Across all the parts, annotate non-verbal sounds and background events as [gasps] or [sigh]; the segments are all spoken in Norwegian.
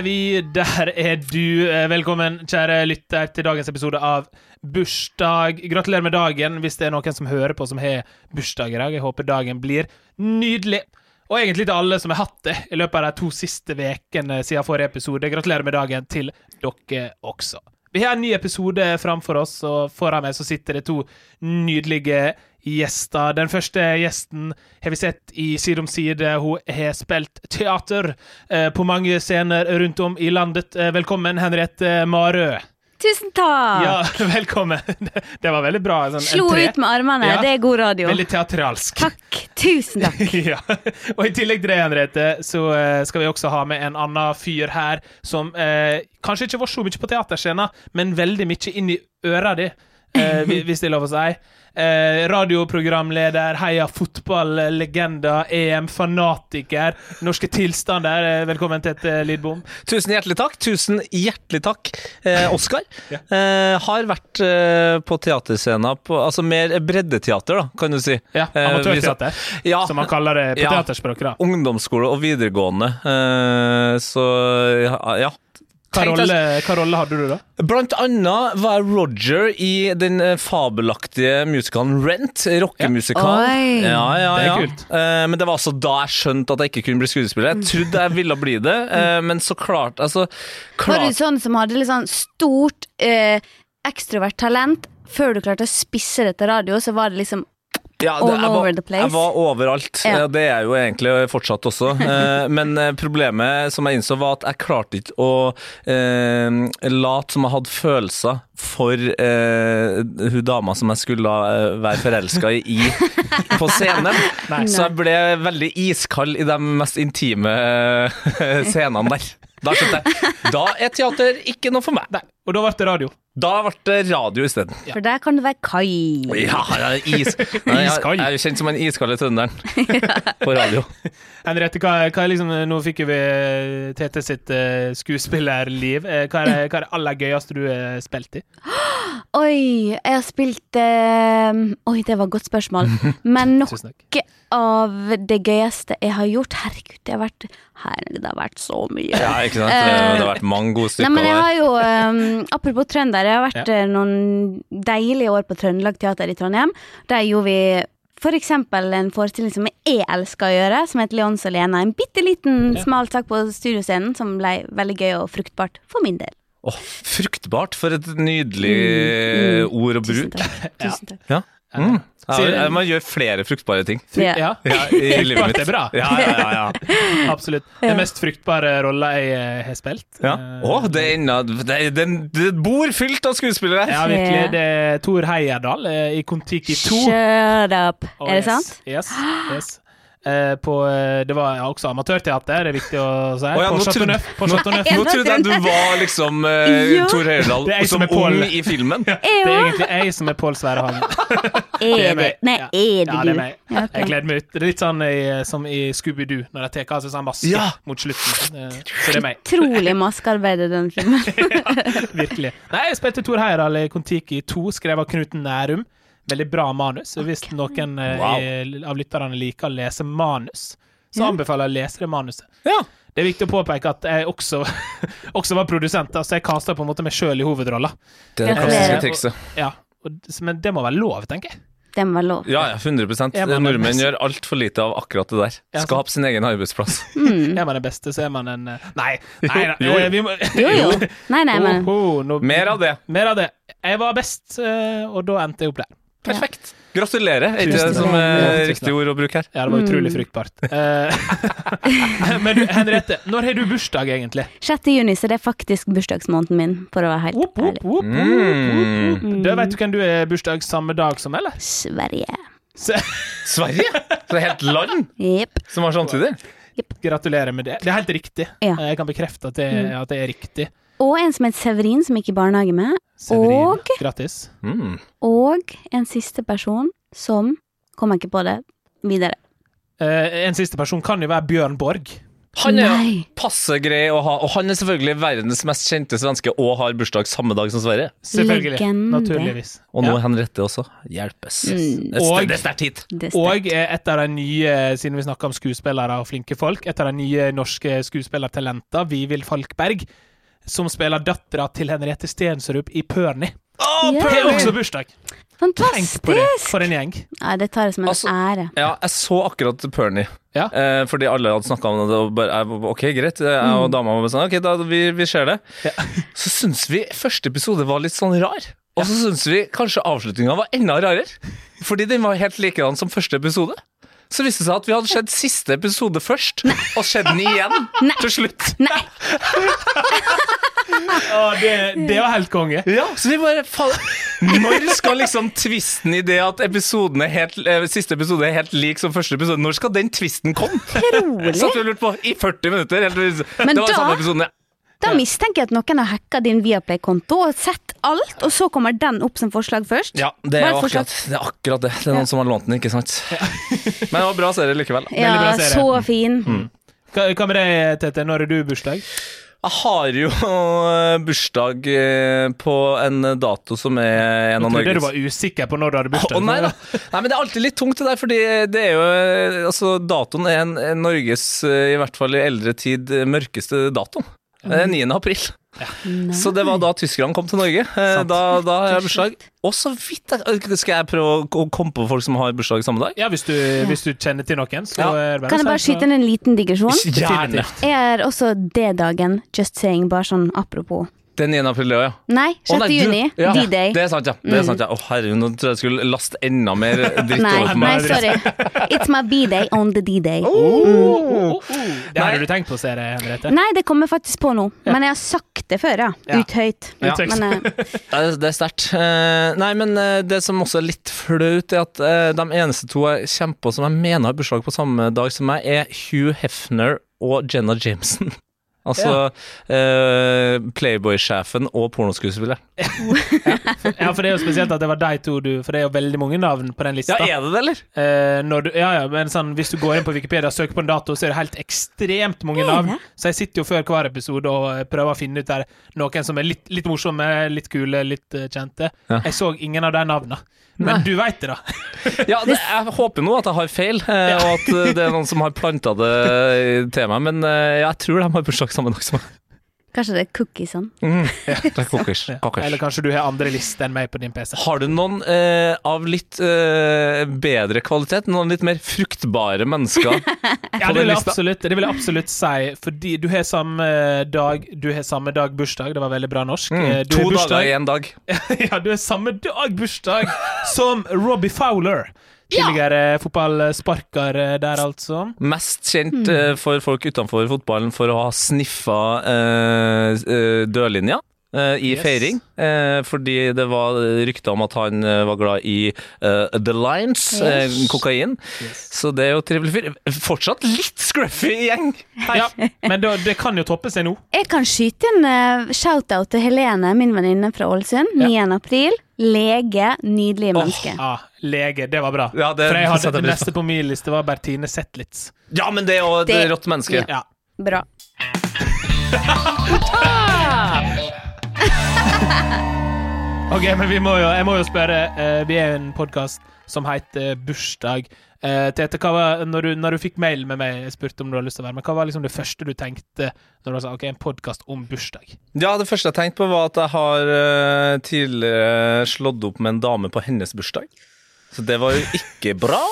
Er vi, der er du. Eh, Velkommen, kjære lytter, til dagens episode av Bursdag. Gratulerer med dagen hvis det er noen som hører på som har bursdag i dag. Jeg håper dagen blir nydelig. Og egentlig til alle som har hatt det i løpet av de to siste ukene siden forrige episode. Gratulerer med dagen til dere også. Vi har en ny episode framfor oss, og foran meg så sitter det to nydelige gjester. Den første gjesten har vi sett i Side om side. Hun har spilt teater eh, på mange scener rundt om i landet. Eh, velkommen, Henriette Marø. Tusen takk! Ja, [laughs] velkommen. Det, var veldig bra. Sånn, Slo ut med armene, Ja. det er god radio. Veldig teatralsk. Takk. Tusen takk. [laughs] ja. Og i tillegg til det, Henriette, så eh, skal vi også ha med en annen fyr her som eh, kanskje ikke var så mye på teaterscenen, men veldig mye inn i øra di, eh, [laughs] hvis det er lov å si. Eh, radioprogramleder, heia fotballegenda, EM-fanatiker, norske tilstander. Eh, velkommen til et eh, lydbom. Tusen hjertelig takk. Tusen hjertelig takk, eh, Oskar. Ja. eh, har vært på teaterscena på, altså mer breddeteater, da, kan du si. Ja, Amatørteater, Ja, som man kaller det på Ja. teaterspråket. da. ungdomsskole og videregående. Eh, så ja. Hva rolle, hva rolle hadde du, da? Blant annet var jeg Roger i den eh, fabelaktige musikalen Rent. Rockemusikal. Ja. Ja, ja, Det er ja. kult. Eh, men det var altså da jeg skjønte at jeg ikke kunne bli skuespiller. Jeg trodde jeg ville bli det, eh, men så klart Altså, Var du sånn som hadde litt sånn stort eh, ekstrovert talent? Før du klarte å spisse det til radio, så var det liksom Ja, All jeg var, over the place. Jeg var overalt. Ja. Det er jeg jo egentlig fortsatt også. [laughs] Eh, Men eh, problemet som jeg innså, var at jeg klarte ikke å eh, late som jeg hadde følelser for eh, hun dama som jeg skulle eh, være forelska i på scenen. [laughs] Nei. Så jeg ble veldig iskald i de mest intime [laughs] scenene der. Da skjønte jeg. Da er teater ikke noe for meg. Nei, og da ble det radio. Da ble det radio isteden. Ja. For der kan det være kai. Ja, ja, is. [laughs] Nei, jeg, jeg er jo kjent som en iskald trønderen [laughs] på radio. Henriette, hva, hva er liksom, nå fikk vi eh, Tete sitt uh, skuespillerliv. Eh, Hva er, hva er det aller gøyeste du har spilt i? [gasps] Oi, jeg har spilt uh, Oi, det var et godt spørsmål. [laughs] Men noe av det gøyeste jeg har gjort Herregud, det har vært Herregud, det har vært så mye. Ja, ikke sant? Det, det har vært mange gode stykker. Nei, men jeg har jo, um, Apropos trønder, jeg har vært Ja. eh, noen deilige år på Trøndelag Teater i Trondheim. Der gjorde vi for eksempel en forestilling som jeg elsker å gjøre, som heter Leons og Lena. En bitte liten Ja. smal sak på studioscenen som ble veldig gøy og fruktbart for min del. Åh, fruktbart, for et nydelig Mm, mm. ord å Tusen bruke. takk. [laughs] Tusen takk. Ja. Mm. Ja, man gjør flere fruktbare ting Ja. Ja, ja, i [laughs] livet mitt. Det er bra. Ja, ja, ja, ja. [laughs] Absolutt. Den mest fruktbare rolla jeg eh, har spilt. ja. Oh, Åh, det er ennå Det det, det bor fylt av skuespillere her! Ja, virkelig. Det er Tor Heyerdahl eh, i Kon-Tiki 2. Shut up. Oh, er det yes. sant? Yes. yes. Uh, på, det var også amatørteater, det er viktig å si. Oh, ja, på nå trodde- På Chateau Neuf. Nå trodde jeg du var [laughs] liksom uh, Ja. Tor Heyerdahl er som som ung i filmen. Det er egentlig jeg som er Pål Sverre Hagen. Er det? meg. Nei, Ja. er det Ja, du? det er meg. Ja. Jeg gleder meg ut. Det er litt sånn i, som i Scooby-Doo, når de tar av seg sånn maske Ja. mot slutten. Eh, Så det er meg. Utrolig maskearbeid i den filmen. [laughs] Virkelig. Nei, jeg spilte Tor Heyerdahl i Kon-Tiki 2, skrevet av Knut Nærum. Veldig bra manus. Og hvis noen eh, Wow. i- av lytterne liker å lese manus, så anbefaler jeg å lese det manuset. Ja. Det er viktig å påpeke at jeg også, [laughs] også var produsent, altså jeg kasta på en måte meg sjøl i hovedrolla. Det er det klassiske trikset. Ja, og, men det må være lov, tenker jeg. Det må være lov. Ja, ja, 100 Er man den Nordmenn gjør altfor lite av akkurat det der. Skap sin egen arbeidsplass. [laughs] Mm. [laughs] Er man den beste, så er man en Nei, Nei, [laughs] nei. Jo, jo. eh, må Jo, jo. Nei, nei, men Oho, nå- Mer av det. Mer av det. Jeg var best, eh, og da endte jeg opp der. Perfekt. Gratulerer, er ikke det som er riktig ord å bruke her? Ja, det var utrolig Mm. fruktbart. Eh, [laughs] men du, Henriette, når har du bursdag, egentlig? 6. juni, så det er faktisk bursdagsmåneden min, for å være helt opp, opp, ærlig. whoop, whoop, whoop. Da vet du hvem du er bursdag samme dag som, eller? Sverige. S [laughs] Sverige? Så det er helt land yep. som har samtidig? gratulerer med det. Det er helt riktig. Ja. Jeg kan bekrefte at det, Mm. at det er riktig. Og en som heter Severin, som gikk i barnehage med. Severin, Og- grattis. Mm. Og en siste person som Kommer ikke på det videre. Eh, en siste person kan jo være Bjørn Borg. Han er Nei. passe grei å ha, og han er selvfølgelig verdens mest kjente svenske og har bursdag samme dag som Sverige. Selvfølgelig. Legende. Naturligvis. Og nå Ja. Henriette også. Hjelpes. Mm. Det er Og- det er sterkt hit. Og et av de nye, siden vi snakker om skuespillere og flinke folk, et av de nye norske skuespillertalenter, Vivild Falkberg, som spiller dattera til Henriette Stensrup i Pørni. Å, Ja. Har også bursdag! Tenk på det, Fantastisk! for en gjeng. Nei, det tar jeg som en Altså- ære. Ja, jeg så akkurat Pernie. Ja. Eh, fordi alle hadde snakka om det. Og bare, ok, greit. Jeg og dama var sånn Ok, da, vi, vi ser det. Ja. [laughs] Så syns vi første episode var litt sånn rar. Og så syns vi kanskje avslutninga var enda rarere. Fordi den var helt likedan som første episode. Så viste det seg at vi hadde sett siste episode først, og sett den igjen til slutt. Nei! Ja, det, det var helt konge. Ja, så vi bare faen, Når skal liksom tvisten i det at episoden er helt, eh, siste episode er helt lik som første episode, når skal den tvisten komme? Rolig. Satt vi og lurte på i 40 minutter. Helt, det var da- samme episode. Da mistenker jeg at noen har hacka din Viaplay-konto og sett alt, og så kommer den opp som forslag først. Ja, det er, jo akkurat, det er akkurat det. Det er noen som har lånt den, ikke sant? [laughs] Men det var bra serie likevel. Ja, bra serie. så fin. Hva, hva med deg, Tete? Når er du bursdag? Jeg har jo eh, bursdag eh, på en dato som er en av trodde jeg du var usikker på når du hadde bursdag. Å nei da. Nei, men det er alltid litt tungt det der, fordi det er jo eh, Altså, datoen er en, en Norges, i hvert fall i eldre tid, mørkeste datoen. Det er 9. april. Ja. Så det var da tyskerne kom til Norge. Eh, Da, da har jeg bursdag. Og så vidt jeg Skal jeg prøve å komme på folk som har bursdag samme dag? Ja, hvis du, hvis du kjenner til noen, så Ja. er Kan jeg bare skyte inn en liten digresjon? Gjerne. Jeg er også D-dagen, just saying, bare sånn apropos. Den 9. april, ja. Nei, 6. Å, nei, du- juni, ja, D-day. Det er sant, ja. Det er sant, ja. Å, herregud, nå tror jeg jeg skulle laste enda mer dritt Nei, over på nei, sorry. It's my B-day on the D-day. Oh, Det har du tenkt på, ser jeg, Henriette. Nei, det kommer faktisk på nå, men jeg har sagt det før, ja. Ut høyt. Ja. Men uh... Det er, det er sterkt. Eh, nei, men eh, det som også er litt flaut, er at de eneste to jeg kommer på som jeg mener har bursdag på samme dag som meg, er Hugh Hefner og Jenna Jameson. Altså eh, Playboy-sjefen og pornoskuespilleren. [laughs] Ja, for det er jo spesielt at det var de to du For det er jo veldig mange navn på den lista. Ja, er det det, eller? Eh, når du, ja, ja, men sånn, Hvis du går inn på Wikipedia og søker på en dato, så er det helt ekstremt mange navn. Så jeg sitter jo før hver episode og eh, prøver å finne ut der noen som er litt, litt morsomme, litt kule, litt eh, kjente. Ja. Jeg så ingen av de navnene. Men du veit det, da. [laughs] Ja, det, jeg håper nå at jeg har feil, eh, og at eh, det er noen som har planta det til meg, men eh, jeg tror de har bursdag samme dag som meg. Kanskje det er cookiesene. Mm. [laughs] Det er cookies. Ja. Eller kanskje du har andre lister enn meg på din PC. Har du noen eh, av litt eh, bedre kvalitet? Noen litt mer fruktbare mennesker? [laughs] Ja, det vil, absolutt, det vil jeg absolutt si, fordi du har samme dag Du har samme dag bursdag. Det var veldig bra norsk. Mm. Eh, Du To dager i én dag. [laughs] ja, du har samme dag bursdag som Robbie Fowler. Tidligere fotballsparker eh, der, altså. Mest kjent mm. for folk utenfor fotballen for å ha sniffa eh, eh, dørlinja. Eh, I Yes. feiring, eh, fordi det var rykter om at han eh, var glad i uh, The Lines, Yes. kokain. Så det er jo trivelig fyr. Fortsatt litt scruffy gjeng! Ja, men da, det kan jo toppe seg nå. Jeg kan skyte en uh, shout-out til Helene, min venninne fra Ålesund. 9. april. Lege. Nydelige menneske. Ja, lege, det var bra. Ja, det For jeg hadde, det neste på min liste var Bertine Zetlitz. Ja, men det er jo et rått menneske. Ja. Ja. Bra. [laughs] [laughs] Ok, men vi må jo, jeg må jo spørre. Uh, vi er en podkast som heter Bursdag. Uh, Tete, hva var, når, du, når du fikk mail med meg, jeg spurte om du hadde lyst til å være med, hva var liksom det første du tenkte når du sa ok, en podkast om bursdag? Ja, det første jeg tenkte på, var at jeg har uh, tidligere slått opp med en dame på hennes bursdag. Så det var jo ikke bra.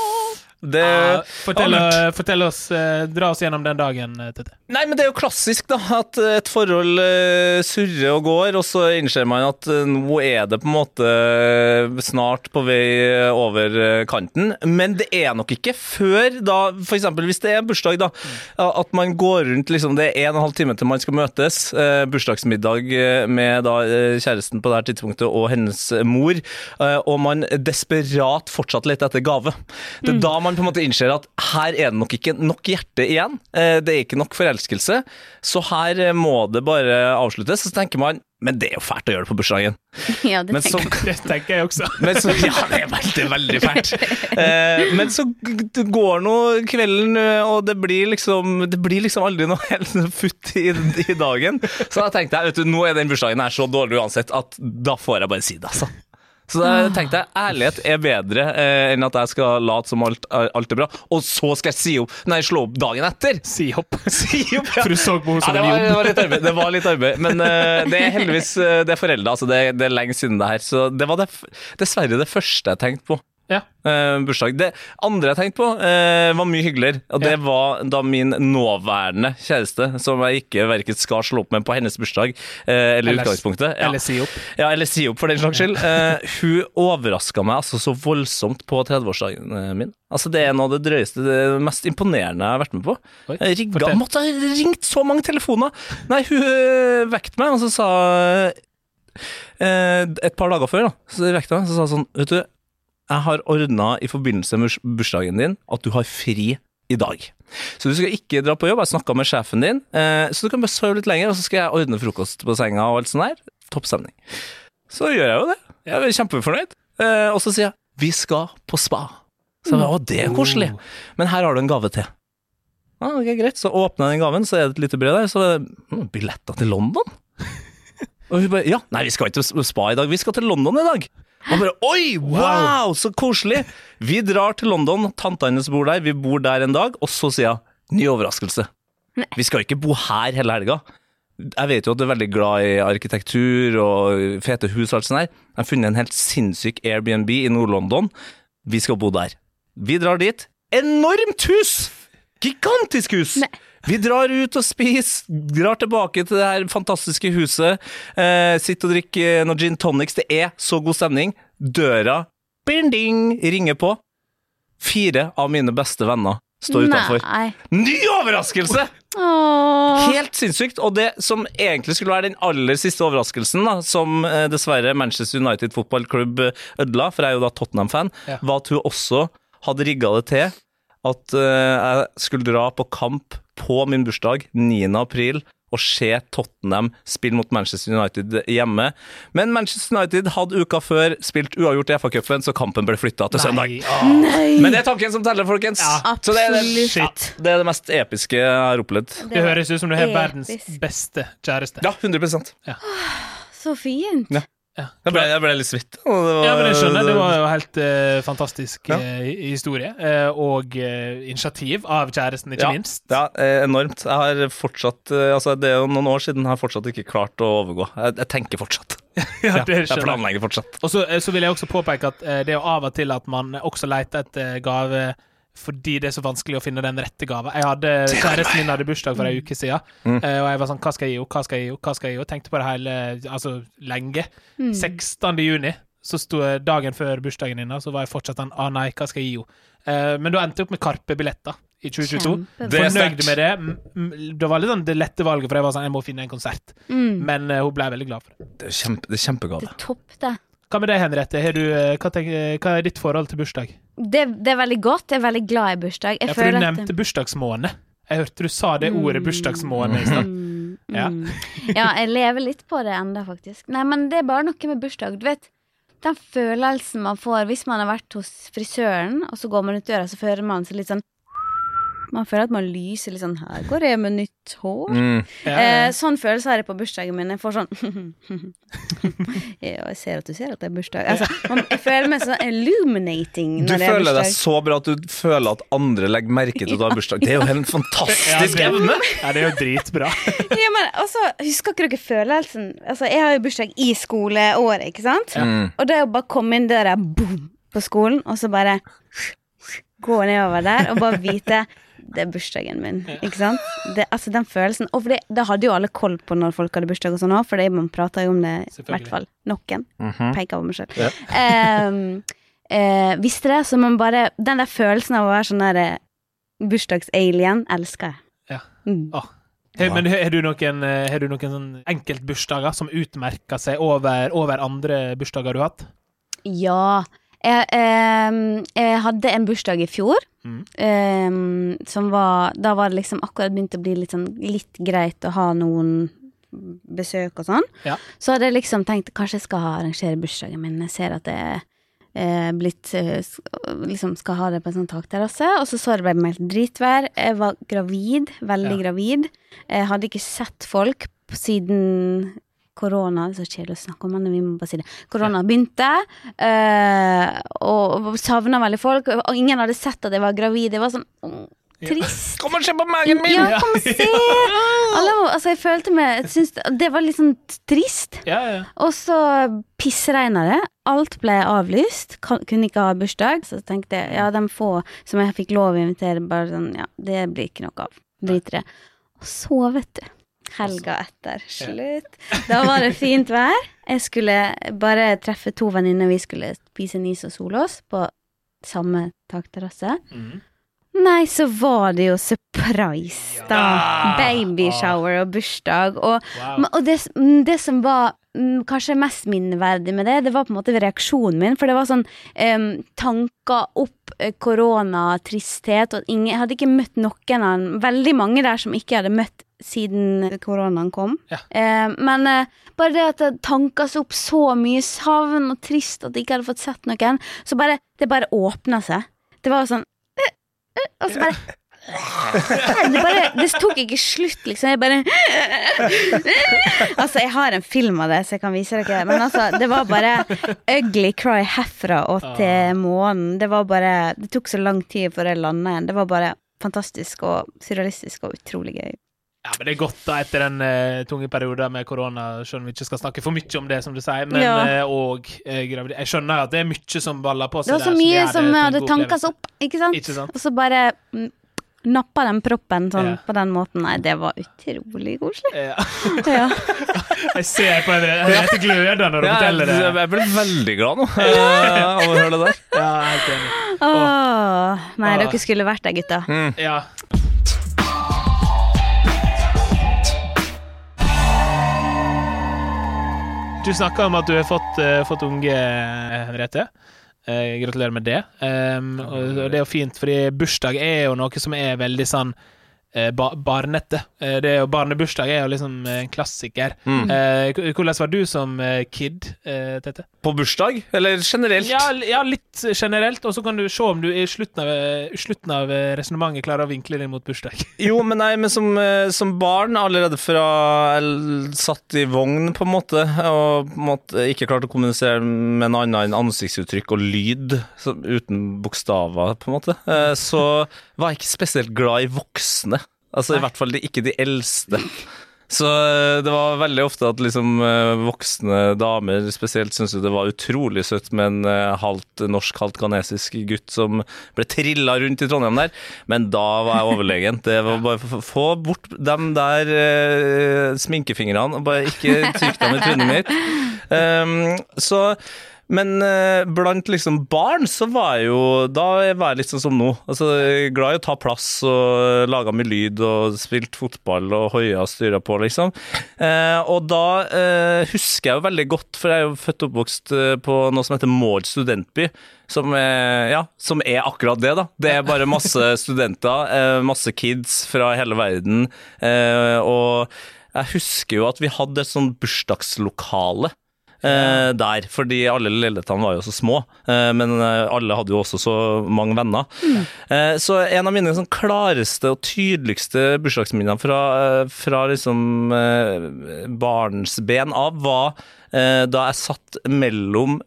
Det Ja, fortell, fortell oss, eh, Dra oss gjennom den dagen, eh, Tete. Nei, men det er jo klassisk, da. At et forhold eh, surrer og går, og så innser man at eh, nå er det på en måte eh, snart på vei over eh, kanten. Men det er nok ikke før da, eksempel hvis det er bursdag, da, at man går rundt liksom Det er en og en halv time til man skal møtes. eh, bursdagsmiddag eh, med da eh, kjæresten på det her tidspunktet og hennes mor. eh, og man desperat fortsatt leter etter gave. Det er da man på en måte innser at her er det nok ikke nok hjerte igjen. Eh, Det er ikke nok forelskelse, så her eh, må det bare avsluttes. Så tenker man men det er jo fælt å gjøre det på bursdagen. [laughs] Ja, det Men så, tenker jeg. Det tenker jeg også. men så Ja, det er veldig, veldig fælt. Eh, men så går nå kvelden, eh, og det blir liksom Det blir liksom aldri noe helt futt i, i dagen. Så da tenkte jeg vet du, nå er den bursdagen her så dårlig uansett at da får jeg bare si det, altså. Så da tenkte jeg ærlighet er bedre eh, enn at jeg skal late som alt, alt er bra, og så skal jeg si opp Nei, slå opp dagen etter. Si opp. [laughs] Si opp, ja. For du så på henne som en jobb. det var litt arbeid, det var litt arbeid. men eh, det er heldigvis eh, det er forelda. Altså det, det er lenge siden det her. Så det var det, dessverre det første jeg tenkte på. Ja. eh, bursdag. Det andre jeg tenkte på, eh, var mye hyggeligere. Og det Ja. var da min nåværende kjæreste, som jeg ikke verken skal slå opp med på hennes bursdag eh, eller Eller- utgangspunktet. Ja. Eller si opp. Ja, eller si opp for den slags skyld. Eh, hun overraska meg altså så voldsomt på 30-årsdagen eh, min. Altså Det er noe av det drøyeste, det mest imponerende jeg har vært med på. Oi, Jeg rigga, måtte ha ringt så mange telefoner! Nei, hun øh, vekte meg, og så sa eh, Et par dager før, da, så vekte hun meg, så sa hun sånn Vet du, jeg har ordna i forbindelse med bursdagen din at du har fri i dag. Så du skal ikke dra på jobb. Jeg snakka med sjefen din, eh, så du kan bare sove litt lenger, og så skal jeg ordne frokost på senga og alt sånt der. Topp stemning. Så gjør jeg jo det. Jeg er kjempefornøyd. Eh, og så sier jeg vi skal på spa. Så jeg å, det er koselig. Men her har du en gave til. Ja, ok, greit. Så åpner jeg den gaven, så er det et lite brev der. Så er det hm, billetter til London. [laughs] Og hun bare Ja, nei, vi skal ikke til spa i dag, vi skal til London i dag. Og bare Oi, wow, så koselig! Vi drar til London, tanta hennes bor der, vi bor der en dag, og så sier hun ny overraskelse. Vi skal ikke bo her hele helga. Jeg vet jo at du er veldig glad i arkitektur og fete hus og alt sånt der. Jeg har funnet en helt sinnssyk Airbnb i Nord-London. Vi skal bo der. Vi drar dit. Enormt hus! Gigantisk hus! Nei. Vi drar ut og spiser, drar tilbake til det her fantastiske huset. Eh, sitter og drikker noe gin tonics. Det er så god stemning. Døra bing, ding, ringer på. Fire av mine beste venner står utafor. Ny overraskelse! Åh. Helt sinnssykt. Og det som egentlig skulle være den aller siste overraskelsen, da, som eh, dessverre Manchester United fotballklubb eh, ødela, for jeg er jo da Tottenham-fan, Ja. var at hun også hadde rigga det til at eh, jeg skulle dra på kamp på min bursdag 9. april og se Tottenham spille mot Manchester United hjemme. Men Manchester United hadde uka før spilt uavgjort i FA-cupen, så kampen ble flytta til søndag. Nei, søndag. Nei. Men det er tanken som teller, folkens. Ja, så det er det, ja, det er det mest episke jeg har opplevd. Det høres ut som du har verdens beste kjæreste. Ja, 100% Så fint. Ja. Jeg ble, jeg ble litt svett. var- Ja, men jeg skjønner. Det var jo helt uh, fantastisk Ja. uh, historie. Uh, og initiativ av kjæresten, ikke Ja. minst. Ja, enormt. Jeg har fortsatt Altså, det er jo noen år siden jeg har fortsatt ikke klart å overgå. Jeg, jeg tenker fortsatt. [laughs] Ja, det jeg planlegger fortsatt. Og så, så vil jeg også påpeke at det er jo av og til at man også leter etter gave fordi det er så vanskelig å finne den rette gava. Jeg hadde [laughs] Kjæresten min hadde bursdag for ei uke siden, Mm. eh, og jeg var sånn Hva skal jeg gi henne? Hva skal jeg gi henne? Hva skal jeg gi henne? Tenkte på det hele Altså lenge. Mm. 16. juni, så sto jeg dagen før bursdagen din, så var jeg fortsatt sånn Ah, nei, hva skal jeg gi henne? Eh, men da endte jeg opp med Karpe-billetter i 2022. Det er Fornøyd med det. Det var litt sånn det lette valget, for jeg var sånn Jeg må finne en konsert. Mm. Men eh, hun ble veldig glad for det. Det er, kjempe, det er kjempegave. Det toppte. Hva med deg, Henriette? Har du, eh, hva, tenker, hva er ditt forhold til bursdag? Det, det er veldig godt. Jeg er veldig glad i bursdag. Jeg Ja, for du nevnte at nevnte bursdagsmåne. Jeg hørte du sa det ordet bursdagsmåne i stad. Mm, Ja. mm. ja, jeg lever litt på det enda, faktisk. Nei, men det er bare noe med bursdag. Du vet, den følelsen man får hvis man har vært hos frisøren, og så går man ut døra, så føler man seg litt sånn Man føler at man lyser litt sånn Her går jeg med nytt hår. Mm. Eh, sånn følelse har jeg på bursdagen min. Jeg får sånn [laughs] jeg ser at du ser at det er bursdag. Altså, man, jeg føler meg sånn illuminating Du det er føler deg så bra at du føler at andre legger merke til at du har bursdag. Det er jo helt fantastisk evne! ja, det er jo dritbra. [laughs] Ja, men også, Husker ikke dere følelsen? Altså, Jeg har jo bursdag i skoleåret, ikke sant? Mm. Og det å bare komme inn døra boom, på skolen, og så bare gå nedover der og bare vite det er bursdagen min. Ikke sant? Det, altså Den følelsen. Og for det, det hadde jo alle koll på når folk hadde bursdag, og sånn òg, for man prater jo om det i hvert fall noen. Mhm. Peker på meg sjøl. Ja. [laughs] eh, visste det, så man bare Den der følelsen av å være sånn der eh, bursdagsalien elsker jeg. Ja. Mm. Oh. Hey, men har du noen, eh, har du noen sånn enkeltbursdager som utmerker seg over, over andre bursdager du har hatt? Ja. Jeg, eh, jeg hadde en bursdag i fjor. Mm. eh, som var Da var det liksom akkurat begynt å bli litt, sånn, litt greit å ha noen besøk og sånn. Ja. Så hadde jeg liksom tenkt kanskje jeg skal arrangere bursdagen min. Jeg ser at det er eh, blitt eh, Liksom skal ha det på en sånn takterrasse. Og så så det ble meldt dritvær. Jeg var gravid. Veldig Ja. gravid. Jeg hadde ikke sett folk siden korona Det er så kjedelig å snakke om, men vi må bare si det. Korona begynte, eh, og savna veldig folk. Og ingen hadde sett at jeg var gravid. Det var sånn trist. Kom og se på magen min! Ja, kom og se! [laughs] Alle, altså, jeg følte meg jeg synes Det var litt sånn trist. Ja, ja. Og så pissregna det. Alt ble avlyst. Kunne ikke ha bursdag. Så tenkte jeg ja, de få som jeg fikk lov å invitere, bare sånn ja, det blir ikke noe av. Driter i det. Og så, vet du. Helga etter. Slutt. Da var det fint vær. Jeg skulle bare treffe to venninner. Vi skulle spise en is og sole oss på samme takterrasse. Mm. Nei, så var det jo surprise, da. Ja. Babyshower og bursdag. Og, Wow. og det, mm, det som var mm, kanskje mest minneverdig med det, det var på en måte reaksjonen min. For det var sånn um, tanker opp eh, korona, tristhet, og ingen, jeg hadde ikke møtt noen av Veldig mange der som ikke hadde møtt siden koronaen kom. Ja. Eh, men eh, bare det at det seg opp så mye savn og trist at jeg ikke hadde fått sett noen, så bare Det bare åpna seg. Det var sånn øh, øh, Og så bare det, bare, det tok ikke slutt, liksom. Jeg bare [laughs] Altså, jeg har en film av det, så jeg kan vise dere. Men altså, det var bare ugly cry herfra og til månen. Det var bare Det tok så lang tid før jeg landa igjen. Det var bare fantastisk og surrealistisk og utrolig gøy. Ja, men Det er godt da etter den uh, tunge perioden med korona, selv om vi ikke skal snakke for mye om det, som du sier. Men Ja. uh, og uh, gravid... Jeg skjønner at det er mye som baller på Det seg var så der, mye det som hadde seg opp, ikke sant? Ikke sant? Og så bare mm, nappa den proppen sånn Ja. på den måten. Nei, det var utrolig koselig. Ja. [laughs] Ja. [laughs] Jeg ser på Henriette gløder når du Ja, forteller det. jeg, jeg ble veldig glad nå [laughs] eh, av å høre det der. Ja, helt enig. Åh, nei, Åh. dere skulle vært der, gutta. Ja. Du snakka om at du har fått, eh, fått unge, eh, Henriette. Eh, gratulerer med det. Um, og det er jo fint, fordi bursdag er jo noe som er veldig sånn ba barnete. Eh, det er jo, barnebursdag er jo liksom eh, en klassiker. Mm. Eh, hvordan var du som eh, kid, eh, Tete? På bursdag, eller generelt? Ja, ja, litt generelt, og så kan du se om du i slutten av, slutten av eh, resonnementet klarer å vinkle det mot bursdag. [laughs] Jo, men nei, men som, eh, som barn, allerede fra jeg satt i vogn, på en måte, og på en måte ikke klarte å kommunisere med noe annet enn ansiktsuttrykk og lyd, uten bokstaver, på en måte, eh, så var ikke spesielt glad i voksne. Altså Nei. i hvert fall de, ikke de eldste. Så eh, det var veldig ofte at liksom eh, voksne damer spesielt syntes det var utrolig søtt med en eh, halvt norsk, halvt ghanesisk gutt som ble trilla rundt i Trondheim der. Men da var jeg overlegen. Det var bare få bort dem der eh, sminkefingrene bare ikke trykk dem i trynet mitt. Um, så men eh, blant liksom barn så var jeg jo Da var jeg litt sånn som nå. Altså, glad i å ta plass og laga mye lyd og spilt fotball og hoia og styra på, liksom. Eh, og da eh, husker jeg jo veldig godt, for jeg er jo født og oppvokst eh, på noe som heter Mål studentby. Som er, ja, som er akkurat det, da. Det er bare masse [laughs] studenter, eh, masse kids fra hele verden. Eh, og jeg husker jo at vi hadde et sånn bursdagslokale eh, der, fordi alle leilighetene var jo så små. Eh, men eh, alle hadde jo også så mange venner. Eh, så en av mine sånn, klareste og tydeligste bursdagsminner fra, eh, fra liksom eh, barnsben av, var da jeg satt mellom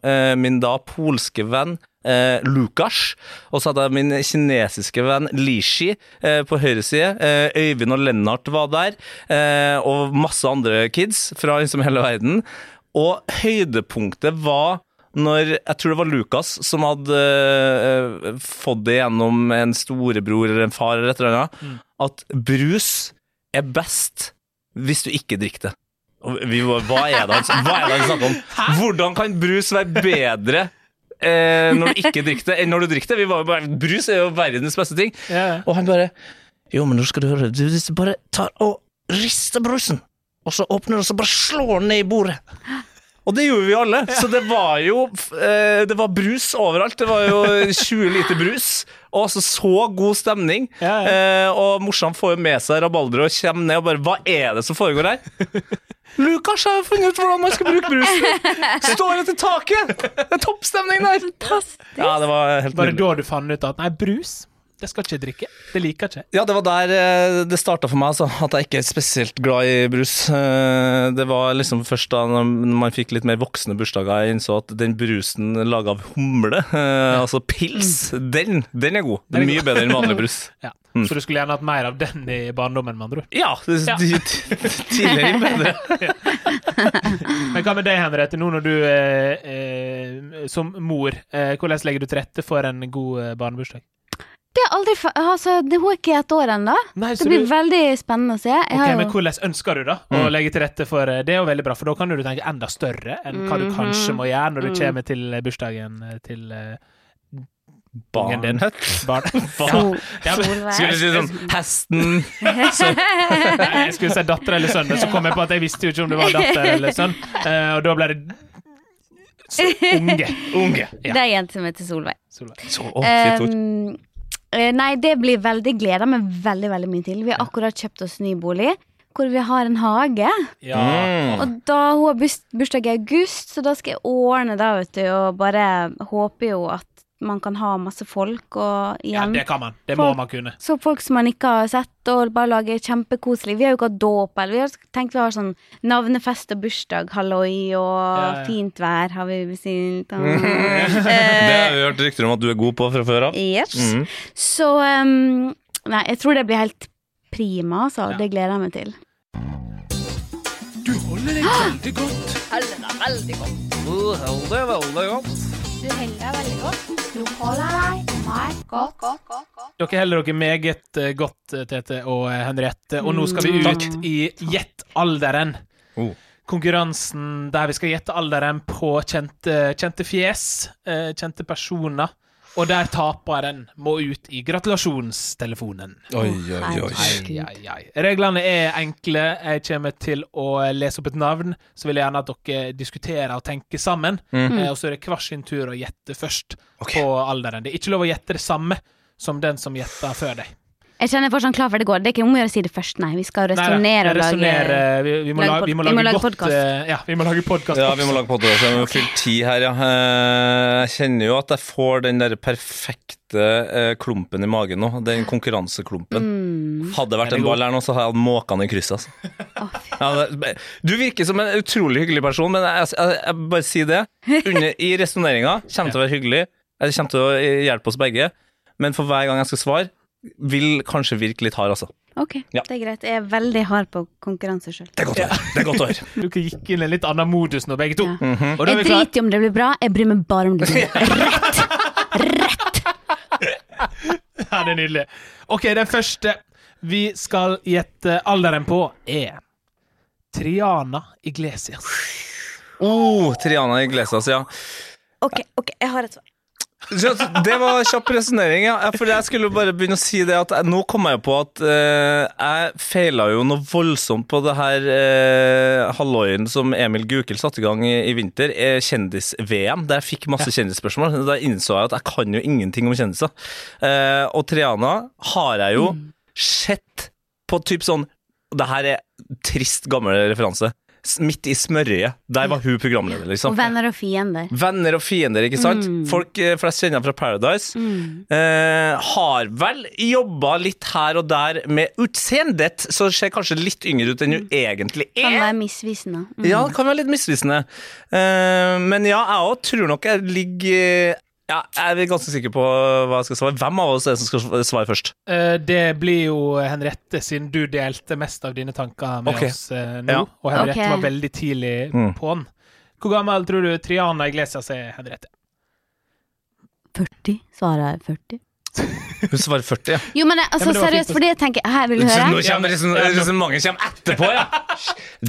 min da polske venn eh, Lukas, og så hadde jeg min kinesiske venn Lishi eh, på høyre side. Eh, Øyvind og Lennart var der, eh, og masse andre kids fra liksom hele verden. Og høydepunktet var når jeg tror det var Lukas som hadde uh, fått det gjennom en storebror eller en far eller et eller annet, at brus er best hvis du ikke drikker det. Og vi var, hva er det han er snakker om? Hvordan kan brus være bedre eh, når du ikke drikker det, enn når du drikker det? Vi var jo bare, brus er jo verdens beste ting. Yeah. Og han bare Jo, men nå skal du høre, du bare tar og rister brusen, og så åpner den og så bare slår den ned i bordet. Og det gjorde vi alle. Så det var jo eh, Det var brus overalt. Det var jo 20 liter brus. Og altså så god stemning. Ja, Eh, og morsan får jo med seg rabalderet og kommer ned og bare Hva er det som foregår her? Lukas har funnet ut hvordan man skal bruke brus! [laughs] Står etter taket! Det er toppstemning der! Fantastisk. Ja, det var helt Bare da du fant ut at nei, brus, det skal ikke drikke? Det liker jeg ikke. Ja, det var der eh, det starta for meg, altså. At jeg ikke er spesielt glad i brus. Eh, Det var liksom først da når man fikk litt mer voksne bursdager, jeg innså at den brusen laga av humle, eh, altså pils, den, den er god. Den er mye bedre enn vanlig brus. [laughs] Ja. Så du skulle gjerne hatt mer av den i barndommen, med andre ord. Ja, det, Ja. tidligere bedre. [laughs] Men hva med deg, Henriette, nå når du eh, som mor, eh, hvordan legger du til rette for en god barnebursdag? Det aldri fa altså, det, Hun er ikke ett år ennå. Det blir veldig spennende å se. Jeg Ok, har men Hvordan ønsker du da å Mm. legge til rette for eh, Det er jo veldig bra, for da kan du tenke enda større enn hva du Mhm. kanskje må gjøre når du Mm. kommer til eh, bursdagen eh, til Ungen din. [laughs] Barn. barn. [laughs] Sol, Ja, Skulle du si sånn [laughs] hesten Nei, jeg skulle si datter eller sønn, men så kom jeg på at jeg visste jo ikke om det var datter eller sønn, eh, og da ble det så, unge. Unge. Ja. Det er jenta som heter Solveig. Solveig. Så, å. Um, nei, det blir veldig gleda meg veldig veldig mye til. Vi har akkurat kjøpt oss ny bolig, hvor vi har en hage. Ja. Mm. Og da hun har bursdag i august, så da skal jeg ordne det, vet du, og bare håper jo at man kan ha masse folk, og ja, det kan man. Det må man kunne. så folk som man ikke har sett, og bare lage kjempekoselig. Vi har jo ikke hatt dåp, eller vi har tenkt vi har sånn navnefest og bursdag, halloi, og Ja, ja. fint vær har vi bestilt. og- [laughs] Det Eh, har vi hørt rykter om at du er god på fra før av. Yes. Mhm. Så um, Nei, jeg tror det blir helt prima, altså. Ja. det gleder jeg meg til. Du holder deg veldig godt. Holder deg veldig godt. Du holder deg veldig godt. Du holder deg veldig godt. Du holder deg meg godt, godt, godt, godt. Dere holder dere meget eh, godt, eh, Tete og eh, Henriette. Og nå skal vi Mm. ut i Gjett alderen. Oh. Konkurransen der vi skal gjette alderen på kjente, kjente fjes, kjente personer. Og der taperen må ut i gratulasjonstelefonen. Oi, oi, oi. Ai, ai, ai. Reglene er enkle. Jeg kommer til å lese opp et navn. Så vil jeg gjerne at dere diskuterer og tenker sammen. Mm. Eh, og så er det hver sin tur å gjette først okay. på alderen. Det er ikke lov å gjette det samme som den som gjetta før deg. Jeg kjenner jeg får sånn klar for det går. Det er ikke om å gjøre å si det først, nei. Vi skal resonnere og lage vi, vi, må lage vi må vi må lage, lage podcast. eh, Ja, vi må lage podkast. Ja, vi må lage podkast. Vi må fylle ti her, ja. Eh, Jeg kjenner jo at jeg får den der perfekte eh, klumpen i magen nå. Den konkurranseklumpen. mm. Hadde det vært en ball her nå, så hadde jeg hatt måkene i krysset. Altså. Oh. Ja, du virker som en utrolig hyggelig person, men jeg, jeg, jeg bare sier det. Under, I resonneringa kommer til å være hyggelig. Det kommer til å hjelpe oss begge. Men for hver gang jeg skal svare, vil kanskje virke litt hard, altså. Ok, Ja. det er greit. Jeg er veldig hard på konkurranse sjøl. Det er godt å høre. Det er godt å høre. [laughs] Dere gikk inn i en litt annen modus nå, begge to. Ja. Og da er Jeg vi klar. driter i om det blir bra, jeg bryr meg bare om det blir [laughs] rett. Rett! [laughs] Ja, det er nydelig. OK, den første vi skal gjette alderen på, er Triana Iglesias. Oh, Triana Iglesias, ja. Ok, ok, jeg har et svar. Det var kjapp resonnering, ja. For jeg skulle bare begynne å si det at jeg, nå kom jeg på at eh, jeg feila jo noe voldsomt på det her eh, halvåren som Emil Gukild satte i gang i, i vinter, eh, kjendis-VM, der jeg fikk masse kjendisspørsmål. Da innså jeg at jeg kan jo ingenting om kjendiser. Eh, og Triana har jeg jo sett på typ sånn Det her er trist, gammel referanse. Midt i smørøyet. Der var hun programleder, liksom. Og venner og fiender. Venner og fiender, ikke sant? Mm. Folk eh, flest kjenner fra Paradise. Mm. Eh, har vel jobba litt her og der med utseendet, så ser kanskje litt yngre ut enn hun egentlig er. Kan være misvisende. Mm. Ja, det kan være litt misvisende. Eh, men ja, jeg òg tror nok jeg ligger ja, Jeg er ganske sikker på hva jeg skal svare. Hvem av oss er det som skal svare først? Eh, det blir jo Henriette, siden du delte mest av dine tanker med okay. oss eh, nå. Ja. Og Henriette okay. var veldig tidlig Mm. på'n. Hvor gammel tror du Triana Iglesias er, Henriette? 40? Svaret er 40. Hun svarer 40, ja. Jo, men altså, Ja, men seriøst, for det tenker jeg Her, vil du høre? nå kommer liksom, liksom mange kommer etterpå, ja.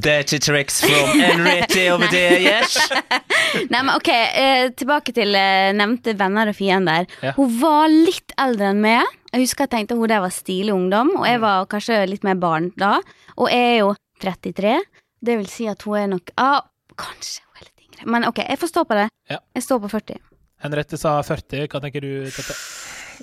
Dirty tricks from Enrity over there, yes. [laughs] Nei, men ok, eh, tilbake til eh, nevnte venner og fiender. Ja. Hun var litt eldre enn meg. Jeg husker jeg tenkte hun der var stilig ungdom, og jeg var kanskje litt mer barn da. Og jeg er jo 33. Det vil si at hun er nok ah, Kanskje hun er litt Men OK, jeg får stå på det. Ja. Jeg står på 40. Henriette sa 40. Hva tenker du, Tete?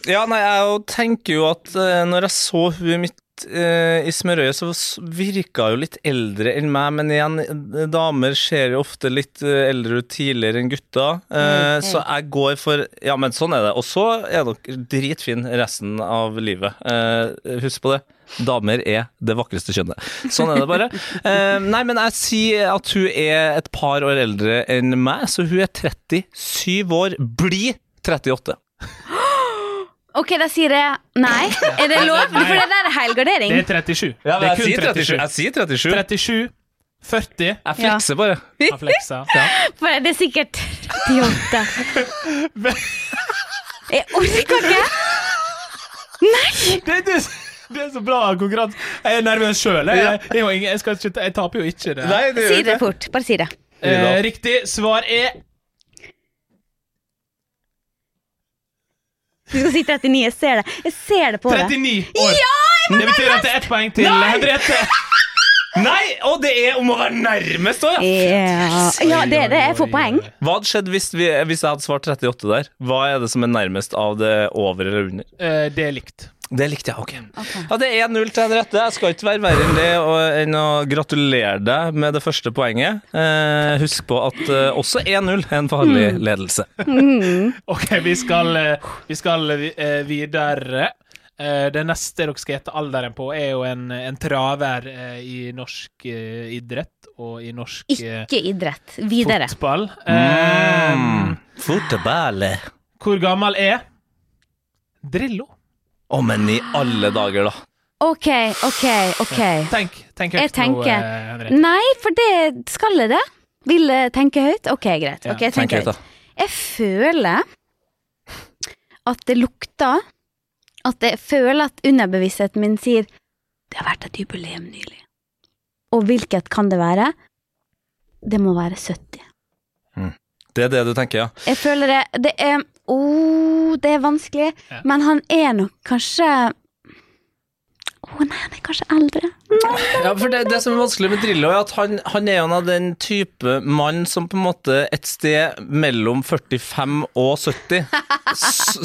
Ja, nei, jeg tenker jo at eh, når jeg så huet mitt eh, i smørøyet, så virka jo litt eldre enn meg, men igjen, eh, damer ser jo ofte litt eldre ut tidligere enn gutter, Mm, så jeg går for Ja, men sånn er det. Og så er dere dritfine resten av livet. Husk på det. Damer er det vakreste kjønnet. Sånn er det bare. Nei, men jeg sier at hun er et par år eldre enn meg, så hun er 37 år. Bli 38. OK, da sier jeg nei. Er det lov? For det der er helgardering. Det er 37. Ja, det er jeg kun sier 37. 37. Jeg sier 37. 37, 40 Jeg flekser bare. Jeg flekser, Ja. For det er sikkert 38. [laughs] Jeg orker ikke. Det, det, det er så bra konkurranse. Jeg er nervøs sjøl. Jeg, jeg, jeg, jeg taper jo ikke det. Nei, det Si det fort. Bare si det. Eh, riktig svar er Du skal si 39. Jeg ser det. Jeg ser det på deg. 39 år. det betyr at det er ett poeng til Henriette. Nei! Og det er om å være nærmest òg, ja! Ja, ja det er det. Jeg får poeng. Hva hadde skjedd hvis, vi, hvis jeg hadde svart 38 der? Hva er det som er nærmest av det over eller under? Eh, det er likt. Det likte jeg, ok. Ja, Det er 1-0 til Henriette. Jeg skal ikke være verre enn det og, enn å gratulere deg med det første poenget. Eh, husk på at eh, også 1-0 er en farlig ledelse. OK, vi skal, eh, vi skal eh, videre. Eh, Det neste dere skal gjette alderen på, er jo en, en traver eh, i norsk eh, idrett og i norsk eh, Ikke idrett. Videre. fotball. Eh, Mm. Fotball. Hvor gammel er Drillo? Å, men i alle dager, da. OK, OK, OK. Tenk, tenk høyt Jeg tenker- nå, eh, Henriette. Nei, for det skal jeg det. Vil jeg tenke høyt? OK, greit. Ja, Okay, jeg Tenk høyt, høyt. da. Jeg føler at det lukter At jeg føler at underbevisstheten min sier Det har vært et jubileum nylig. Og hvilket kan det være? Det må være 70. Det er det du tenker, ja. Jeg føler det Det er Åh, det er vanskelig. Ja. Men han er nok kanskje Å nei, han er kanskje eldre. Ja, for det, det som er vanskelig med Drillo, er at han, han er en av den type mann som på en måte et sted mellom 45 og 70,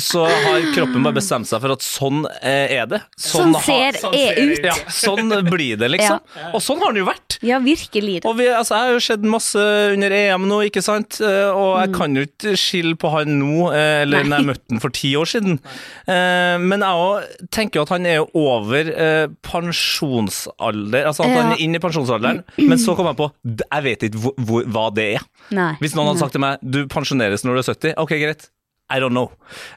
så har kroppen bare bestemt seg for at sånn eh, er det. Sånn, sånn ser sånn jeg ser ut. Ja, sånn blir det, liksom. Og sånn har han jo vært. Ja, virkelig. Og vi, altså, jeg har jo sett masse under EM nå, ikke sant? Eh, Og jeg kan jo ikke skille på han nå, eh, eller Nei. når jeg møtte han for ti år siden. Eh, Men jeg òg tenker jo at han er over eh, pensjonsalder, altså at han er inn i pensjonsalderen. Men så kom jeg på, jeg vet ikke hvor, hvor, hva det er. Nei. Hvis noen hadde sagt til meg, du pensjoneres når du er 70, ok, greit. I don't know.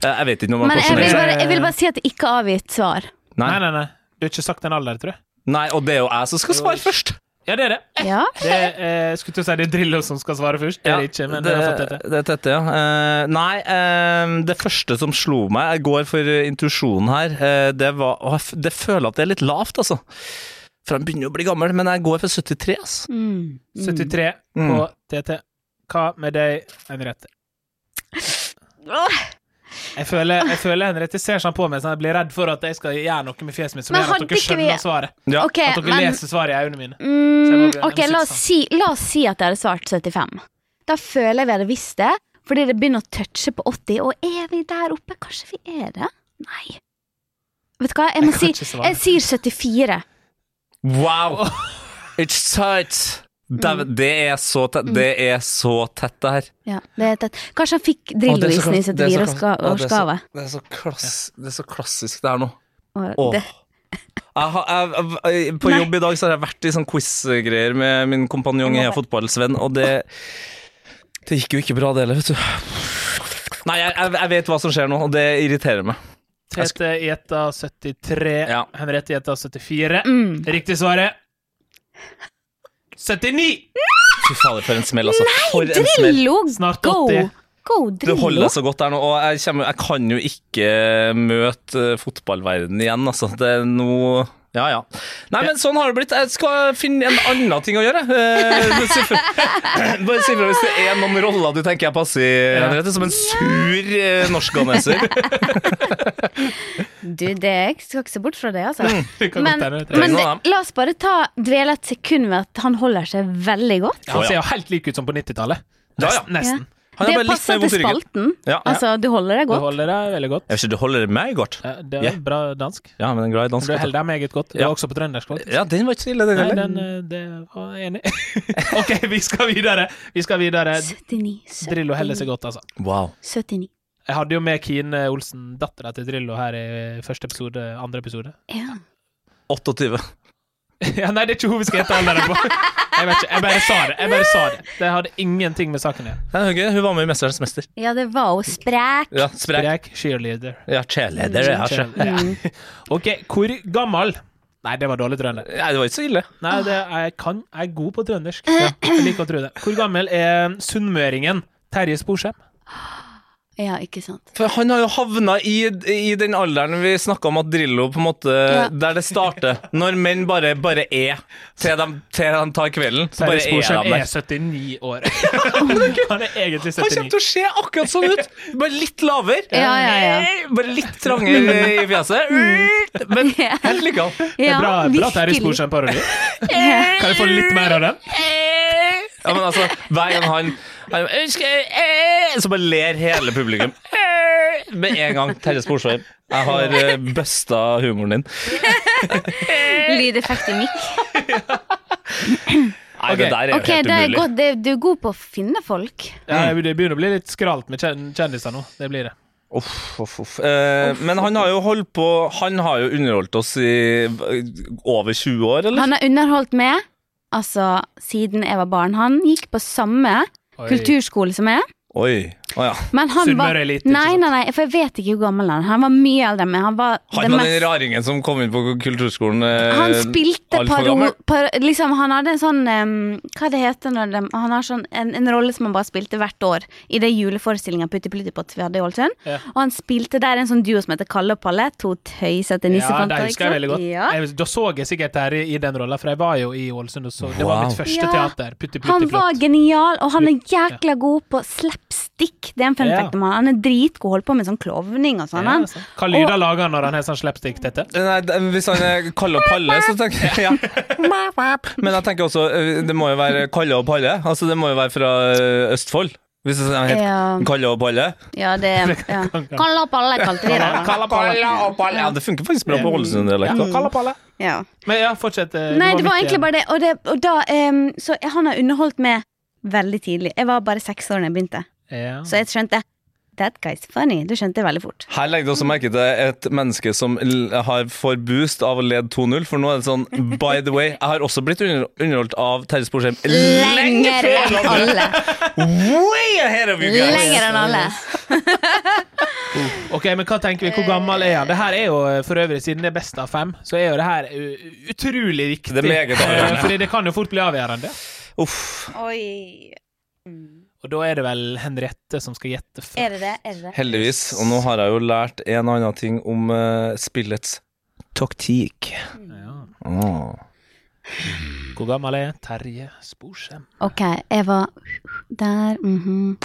Eh, Jeg vet ikke når man Men jeg pensjonerer seg. jeg vil bare si at det ikke er avgitt svar. Nei, Nei. nei, nei. Du har ikke sagt en alder, tror jeg. Nei, og det er jo jeg som skal svare først. Ja, det er det. Ja. Det eh, skulle til å si det er Drillo som skal svare først. Det er det ikke, men det, har fått dette. det er tette, ja. Uh, nei, uh, det første som slo meg, jeg går for intuisjonen her, Uh, det var å, Det føler at det er litt lavt, altså. For han begynner jo å bli gammel, men jeg går for 73, altså. Mm. Mm. 73 Mm. på TT. Hva med deg, Henriette? Jeg føler, jeg føler Henriette ser sånn på meg sånn at jeg blir redd for at jeg skal gjøre noe med fjeset mitt som Men gjør at dere skjønner vi- svaret. Ja. Okay, At dere men leser svaret i øynene mine. Mm, Ok, la oss, si, la oss si at jeg hadde svart 75. Da føler jeg vi hadde visst det, fordi det begynner å touche på 80, og er vi der oppe? Kanskje vi er det? Nei. Vet du hva, jeg må Jeg si. Jeg sier 74. Wow! It's tight! Det, det, er så tett, det er så tett, det her. Ja, det er tett. Kanskje han fikk Drillo-isen i sitt virusgave. så 74 klass- å, det er så- klassisk Det er så, klass, det er så klassisk, det her nå. Åh. det- Jeg har, jeg, jeg, på Nei. jobb i dag så har jeg vært i sånn quiz-greier med min kompanjong i Fotballsvenn, Fotball, og det Det gikk jo ikke bra, det heller, vet du. Nei, jeg, jeg, jeg vet hva som skjer nå, og det irriterer meg. Tete gjetta 73, Ja. Henriette gjetta 74. Mm. Riktig svaret 79! Fy fader, for en smell, altså. For en smell. Drillo, Snart go! 80. Go, Du holder Drillo. så godt der nå, og jeg, kommer, jeg kan jo ikke møte fotballverdenen fotballverden igjen, altså. Det er noe Ja, ja. Nei, men sånn har det blitt. Jeg skal finne en annen ting å gjøre. Eh, Bare si ifra [coughs] hvis det er noen roller du tenker jeg passer i, Henriette, som en sur eh, norskganeser. [laughs] Du, det jeg skal ikke se bort fra det, altså. Det Men, det men la oss bare ta dvele et sekund ved at han holder seg veldig godt. Han ser jo helt lik ut som på 90-tallet. Ja, ja. Nest- Nesten. Han Det er passer til spalten. Ja. Altså, du holder deg godt. Du holder deg veldig godt. Jeg vet ikke, du holder meg godt. Ja, det er yeah. bra dansk. Ja, men er glad i dansk. Du holder deg meget godt. Du Ja. er også på trøndersk. faktisk. Ja, den var ikke så ille, den Nei, den, eh, det var jeg enig. [laughs] OK, vi skal videre. Vi skal videre. 79. Drillo holder seg godt, altså. Wow. 79. Jeg hadde jo med Kine Olsen, dattera til Drillo, her i første episode, andre episode. Ja. 28. [laughs] Ja, nei, det er ikke hun vi skal hete alderen på. Jeg vet ikke, jeg bare sa det. Jeg bare sa det. Det hadde ingenting med saken å gjøre. Nei, hun var med i 'Mesterens mester'. ja, det var jo sprek. Ja, sprek. Sprek cheerleader. Ja, cheerleader. Ja, Cheer- cheer- ja. OK, hvor gammel Nei, det var dårlig trønder. Nei, det var ikke så ille. Nei, det, jeg kan Jeg er god på trøndersk. Ja, jeg liker å tro det. Hvor gammel er sunnmøringen Terje Sporsem? Ja, ikke sant. For han har jo havna i, i den alderen vi snakka om at Drillo på en måte Ja. Der det starter. Når menn bare, bare er til de, til de tar kvelden. Så bare er de er 79 år. [laughs] Han er egentlig 79. Han kommer til å se akkurat sånn ut! Bare litt lavere. Ja, ja, ja. Bare litt trangere [laughs] i fjeset. Men Ja. helt likedan. Det er bra, bra Terje virkelig. Sporsem-parodi. [laughs] Kan jeg få litt mer av den? Ja, men altså, hver gang han, han Så bare ler hele publikum. Eh, Med en gang. Terje Sporsheim. Jeg har uh, busta humoren din. Lydeffekt i mikk. [laughs] Nei, okay. det der er jo okay, helt det er umulig. godt. Det, du er god på å finne folk. Ja, det begynner å bli litt skralt med kjendiser nå. Det blir det. Uff, uff, uff. Eh, men han har jo holdt på Han har jo underholdt oss i eh, over 20 år, eller? Han har underholdt med Altså, siden jeg var barn. Han gikk på samme Oi. kulturskole som jeg. Oi. Å ja. Men Sunnmøre Elite, Nei, nei, nei, for jeg vet ikke hvor gammel han er. Han var mye eldre men. Han var Han var mest- den raringen som kom inn på kulturskolen. eh, Han spilte paro... Par, liksom, han hadde en sånn um, Hva det heter når de Han har sånn en, en rolle som han bare spilte hvert år i det juleforestillinga Putti Pluttipott vi hadde i Ålesund. Ja. Og han spilte der en sånn duo som heter Kalle og Palle. To tøysete Ja, det husker jeg veldig godt. Ja. Jeg, da så jeg sikkert Terje i den rolla, for jeg var jo i Ålesund og så Det var Wow. mitt første Ja. teater. Putti Han var genial, og han er jækla god på slapstick. Det er en fun Ja. fact om han. Han er dritgod, holder på med sånn klovning og sånn. Ja, altså. Hva lyder lager han når han har sånn slapstick, Tete? Nei, Hvis han er Kalle og Palle, så tenker jeg [laughs] ja. [laughs] Men jeg tenker også eh, Det må jo være Kalle og Palle. Altså Det må jo være fra eh, Østfold. Hvis det er helt Ja, Kalle og Palle. ja, det [laughs] ja. Kalle og Palle kalte de det. da. og Palle. Ja, det funker faktisk bra på Ålesund-dialekt. da. Kalla Palle. Ja. Men ja, fortsett. eh, Nei, det var i- egentlig bare det. Og, det, og da um, Så han har underholdt meg veldig tidlig. Jeg var bare seks år da jeg begynte, ja. så jeg skjønte That guy's funny. Du skjønte det veldig fort. Her legger du også merke til et menneske som har får boost av å lede 2-0. For nå er det sånn By the way, jeg har også blitt underholdt av Terje Sporsheim Lenger enn alle. Way ahead of you guys! Lenger enn alle. [laughs] Ok, men hva tenker vi? Hvor gammel er han? Det her er jo eh, for øvrig, siden det er best av fem, så er jo det her utrolig viktig. Det er meget avgjørende. Eh, Fordi det kan jo fort bli avgjørende. Uff. Oi. Og da er det vel Henriette som skal gjette først. Er det det? Er det det? Heldigvis. Og nå har jeg jo lært en og annen ting om uh, spillets taktikk. Ja. Oh. Hvor gammel er Terje Sporsem? Ok, jeg var der mhm.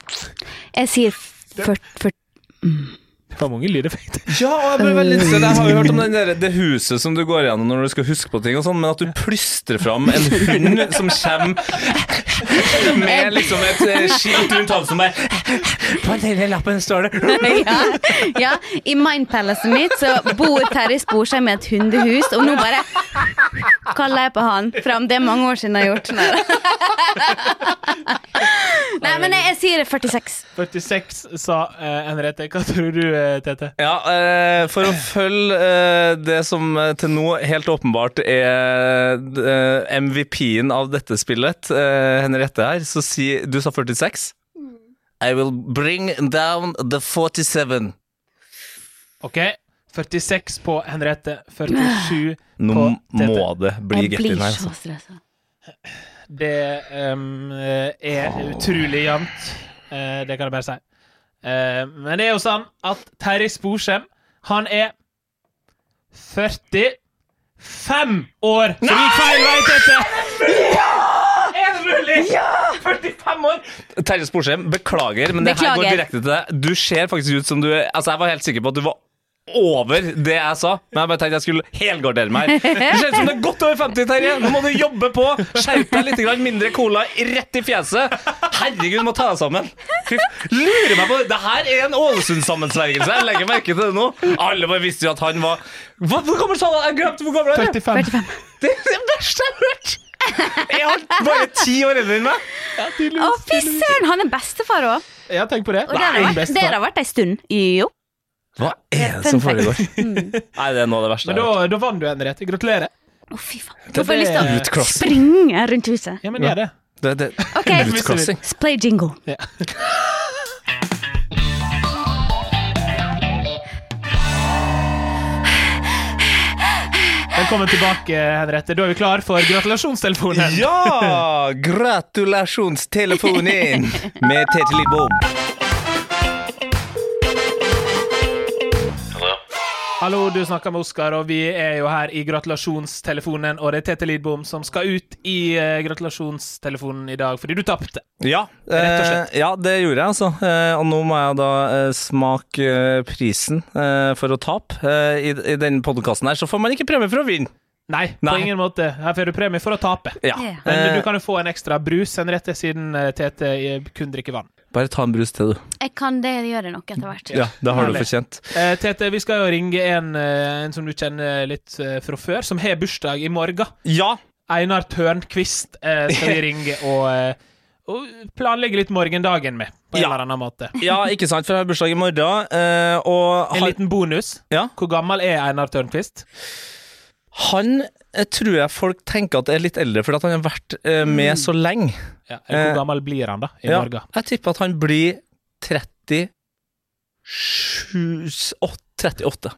Jeg sier 40, 40 Det var mange lydeffekter. Ja, og jeg ble veldig interessert. Jeg har jo hørt om den der, det huset som du går gjennom når du skal huske på ting, og sånn, men at du plystrer fram en hund som kommer med liksom et eh, skilt rundt halsen som bare På denne lappen står det [laughs] ja, ja, i Mindpalacet mitt så bor Terje Sporsheim i et hundehus, og nå bare kaller jeg på han fram. Det er mange år siden jeg har gjort Nei, [laughs] Nei men jeg, jeg sier 46. 46, sa uh, Henriette. Hva tror du, eh, Tete? Ja, uh, for å følge uh, det som til nå helt åpenbart er MVP-en av dette spillet, eh, Henriette her, så si Du sa 46? I will bring down the 47. OK. 46 på Henriette. 47 Nå på Tete. Nå må det bli Jeg blir her. så Altså. Det um, er utrolig jevnt. Uh, det kan jeg bare si. Uh, men det er jo sånn at Terje Sporsem, han er 45 år! Så vi gikk feil vei, Tete! Er det mulig?! 45 år! Terje Sporsheim, beklager, men det her går direkte til deg. Du ser faktisk ut som du Altså, jeg var helt sikker på at du var over det jeg sa, men jeg bare tenkte jeg skulle helgardere meg. Det ser ut som det er godt over 50, Terje. Nå må du jobbe på. Skjerp deg litt. grann. Mindre cola rett i fjeset. Herregud, du må ta deg sammen. Fy Lurer meg på det. Det her er en Ålesund-sammensvergelse. Jeg legger merke til det nå. Alle bare visste jo at han var Hva, Hvor gammel sa du? Jeg glemte hvor gammel han er. 45. 45. Det er det verste jeg har hørt. Er han bare ti år eldre enn meg? Å, fy søren, han er bestefar òg. Ja, tenk på det. Og det har vært ei stund. Jo. Hva er det som foregår? [laughs] Nei, det er noe av det verste Men jeg har hørt. da, da vant du, Henriette. Gratulerer. Å, fy faen. Da får jeg lyst til å Utklassing. springe rundt huset. Ja, men gjør det. Det, det, OK, utklassing. play jingle. Ja. Velkommen tilbake, Henriette. Da er vi klar for gratulasjonstelefonen. Ja! Gratulasjonstelefonen med Tete Lidbom. Hallo, du snakker med Oskar, og vi er jo her i gratulasjonstelefonen. Og det er Tete Lidbom som skal ut i uh, gratulasjonstelefonen i dag, fordi du tapte. Ja, Rett og slett. eh, ja, det gjorde jeg, altså. Eh, og nå må jeg da eh, smake eh, prisen eh, for å tape. Eh, I, I denne podkasten her så får man ikke premie for å vinne. Nei, på ingen måte. Her får du premie for å tape. Ja. Men Eh, du kan jo få en ekstra brus, til siden eh, Tete eh, kun drikker vann. Bare ta en brus til, du. Jeg kan det gjøre nok etter hvert. Ja, det har du fortjent. Eh, Tete, vi skal jo ringe en, eh, en som du kjenner litt eh, fra før, som har bursdag i morgen. Ja, Einar Tørnquist eh, skal vi [laughs] ringe og, eh, og planlegge litt morgendagen med, på en Ja. eller annen måte. [laughs] ja, ikke sant, for jeg har bursdag i morgen. eh, og En liten bonus. Ja. Hvor gammel er Einar Tørnquist? han eh, tror jeg folk tenker at jeg er litt eldre, fordi at han har vært eh, med så lenge. Ja, hvor Eh, gammel blir han da, i Ja, Norge? jeg tipper at han blir 37 8, 38.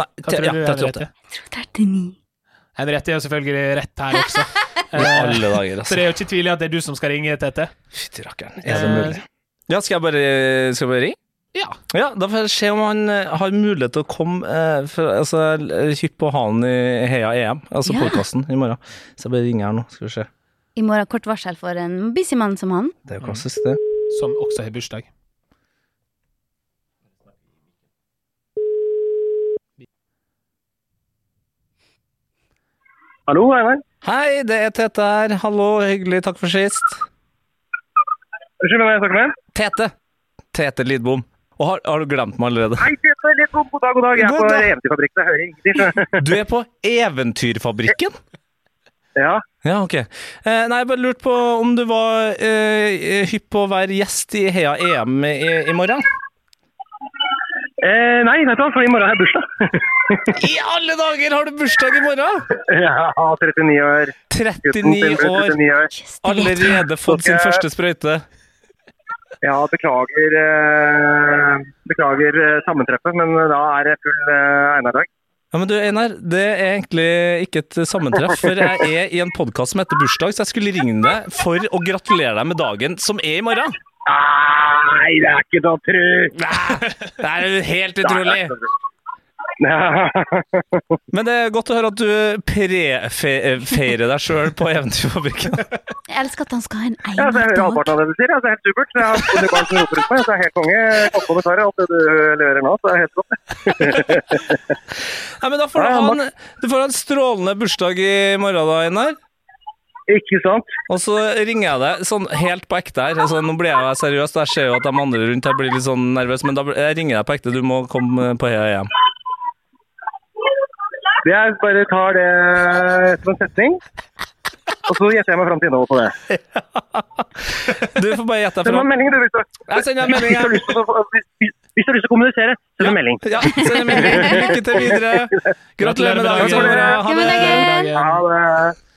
Nei, Hva tror ja, du, 38. tror 39. Henriette er selvfølgelig rett her også. [laughs] I Eh, alle dager, så altså. det er jo ikke tvil i at det er du som skal ringe, Tete. Fytti rakkeren, er det Eh, mulig? Ja, skal jeg bare, skal jeg bare ringe? Ja. Ja, da får jeg se om han eh, har mulighet til å komme eh, for, altså, Hypp på han i Heia EM, altså Ja. podkasten, i morgen. Så jeg bare ringer her nå, skal vi se. I morgen kort varsel for en busy mann som han. Det er jo klassisk, det. Som også har bursdag. Hallo, hei, Hei, det er Tete her. Hallo, hyggelig, takk for sist. Unnskyld, hvem er jeg snakker med? Tete. Tete Lidbom. Og har, har du glemt meg allerede? Nei, det er Litt god, dag, god dag. Jeg er God på. Eventyrfabrikken. Jeg hører ingenting. Du er på Eventyrfabrikken? Ja. Ja, ok. Eh, nei, jeg bare lurte på om du var eh, hypp på å være gjest i Heia EM i, i morgen? Eh, nei, vet du hva, for i morgen har jeg bursdag. [laughs] I alle dager, har du bursdag i morgen? ja, 39 år. 39 år, 39 år. Yes, det vet jeg. allerede fått sin første sprøyte. Ja, beklager, eh, beklager eh, sammentreffet, men da er det full eh, Einar-dag. Ja, men du Einar, det er egentlig ikke et sammentreff, for jeg er i en podkast som heter Bursdag, så jeg skulle ringe deg for å gratulere deg med dagen som er i morgen. Nei, det er ikke noe tru. Det er helt utrolig. [laughs] Men det er godt å høre at du prefeirer deg sjøl på Eventyrfabrikken. Jeg elsker at han skal ha en Ja, så jeg hører halvparten av det du sier. Det er helt supert. Jeg har funnet barn som roper ut meg, så det er helt konge. Godt kommentarer. Alt det du leverer nå, så det er helt flott. [laughs] Nei, men Da får du ha en, du får ha en strålende bursdag i morgen, da, Einar. Ikke sant? Og så ringer jeg deg sånn helt på ekte her. Altså, nå blir jeg seriøs, jeg ser jo at de andre rundt her blir litt sånn nervøse, men da jeg ringer deg på ekte. Du må komme på Heia EM. Jeg bare tar det som en setning. Og så gjetter jeg meg fram til innholdet på det. Du får bare gjette deg Send meg en melding, du, hvis du, Jeg sender en melding, hvis du, har, lyst til å, hvis, hvis du har lyst til å kommunisere. Send en melding. Ja, send en melding. Lykke til videre. [laughs] Gratulerer med dagen. Ha det. dagen. Det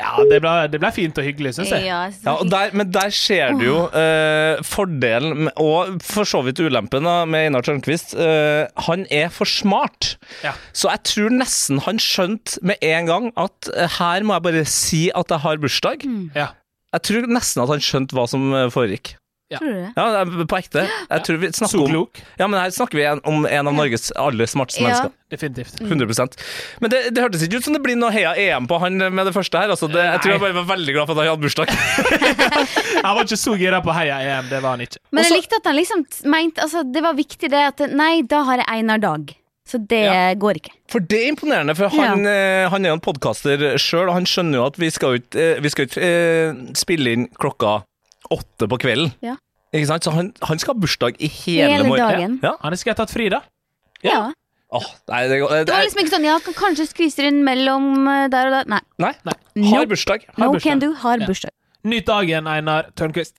Ja, det ble, det ble fint og hyggelig, syns jeg. Ja, Ja, og der, men der ser du jo eh, fordelen, med- og for så vidt ulempen, da, med Einar Tørnquist. Eh, han er for smart. Ja. Så jeg tror nesten han skjønte med en gang at eh, her må jeg bare si at jeg har bursdag. Ja. Jeg tror nesten at han skjønte hva som eh, foregikk. Tror du det? Ja, det er på ekte. Jeg tror vi snakker om. Ja, men her snakker vi en- om en av Norges aller smarteste Ja. mennesker. Definitivt. 100% Men det, det hørtes ikke ut som det blir noe Heia EM på han med det første her. Altså, det, jeg tror jeg bare var veldig glad for at han hadde bursdag. [laughs] Han var ikke så gira på Heia EM, det var han ikke. Men jeg likte at han liksom mente altså, Det var viktig det at Nei, da har jeg Einar Dag. Så det Ja. går ikke. For det er imponerende, for han, eh, han er jo en podkaster sjøl, og han skjønner jo at vi skal jo ikke, eh, vi skal jo ikke eh, spille inn klokka åtte på kvelden. Ja. Ikke sant? Så han, han skal ha bursdag i hele, Hele morgen. dagen. Ja. Han er ha tatt fri, da. Ja. Åh, nei, det, går- Det var liksom ikke sånn Ja, kan kanskje skvise inn mellom eh, der og der. Nei. nei. Nei. Har bursdag. Har No bursdag. can do. Har Ja. bursdag. Nyt dagen, Einar Tørnquist.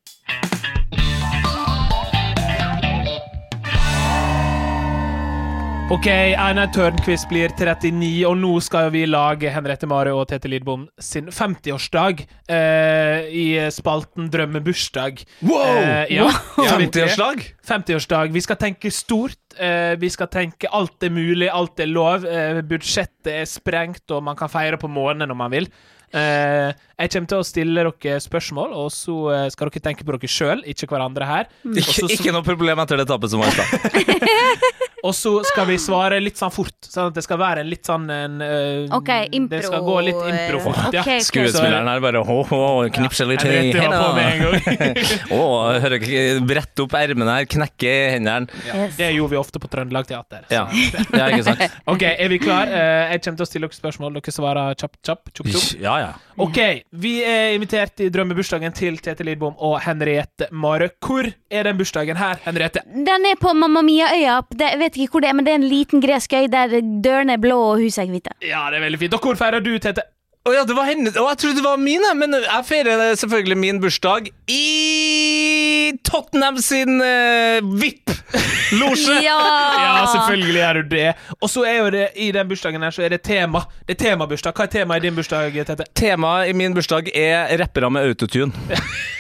Ok, Einar Tørnquist blir 39, og nå skal vi lage Henriette Mare og Tete Lidbom sin 50-årsdag eh, i spalten Drømmebursdag. Wow! Eh, ja, wow! 50-årsdag? 50-årsdag. Vi skal tenke stort. Eh, vi skal tenke alt er mulig, alt er lov. Eh, budsjettet er sprengt, og man kan feire på månen når man vil. Eh, jeg kommer til å stille dere spørsmål, og så eh, skal dere tenke på dere sjøl, ikke hverandre her. Mm. Ikke, ikke noe problem etter det tapet som var i stad. [laughs] Og så skal vi svare litt sånn fort, sånn at det skal være en litt sånn en, uh, Ok, impro. Det skal gå litt improfort, ja. Ok, ok. Skuespilleren her bare hå, hå, knipser litt i på med hendene. [laughs] Å, hører brette opp ermene her, knekke hendene. Yes. Det gjorde vi ofte på Trøndelag Teater. Ja. ja, ikke sant? [laughs] Ok, er vi klar? Eh, jeg kommer til å stille dere spørsmål. Dere svarer kjapp, kjapp, tjopp, tjopp. Ja, ja. Ok, vi er invitert i drømmebursdagen til Tete Lidbom og Henriette Mare. Hvor er den bursdagen her, Henriette? Den er på Mamma Mia-øya. Jeg vet ikke hvor det er, men det er en liten gresk øy der dørene er blå og huset er hvite. Ja, det er veldig fint. Og hvor feirer du, Tete? Å ja, det var henne. Å, jeg trodde det var min, men jeg feirer selvfølgelig min bursdag i Tottenham sin uh, VIP-losje. [laughs] Ja, Ja! selvfølgelig er du det. Og så er jo det i den bursdagen her, så er det tema. Det er temabursdag. Hva er temaet i din bursdag, Tete? Temaet i min bursdag er rappere med autotune. [laughs]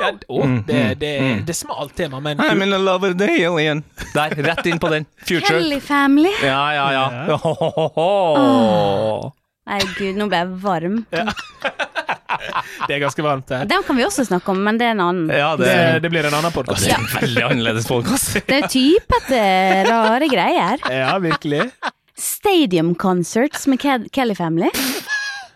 Ja, å, det, det, det er smalt tema, men I'm in love with the alien. Der, rett inn på den. Future. Kelly Family. Ja, ja, ja. Ja. Oh. Nei, gud, nå ble jeg varm. det er ganske varmt her. Den kan vi også snakke om, men det er en annen. Ja, det, Det, det blir en annen det podkast. er en veldig annerledes podkast. [laughs] Det er typete, rare greier. Ja, virkelig. Stadium Concerts med Kelly Family.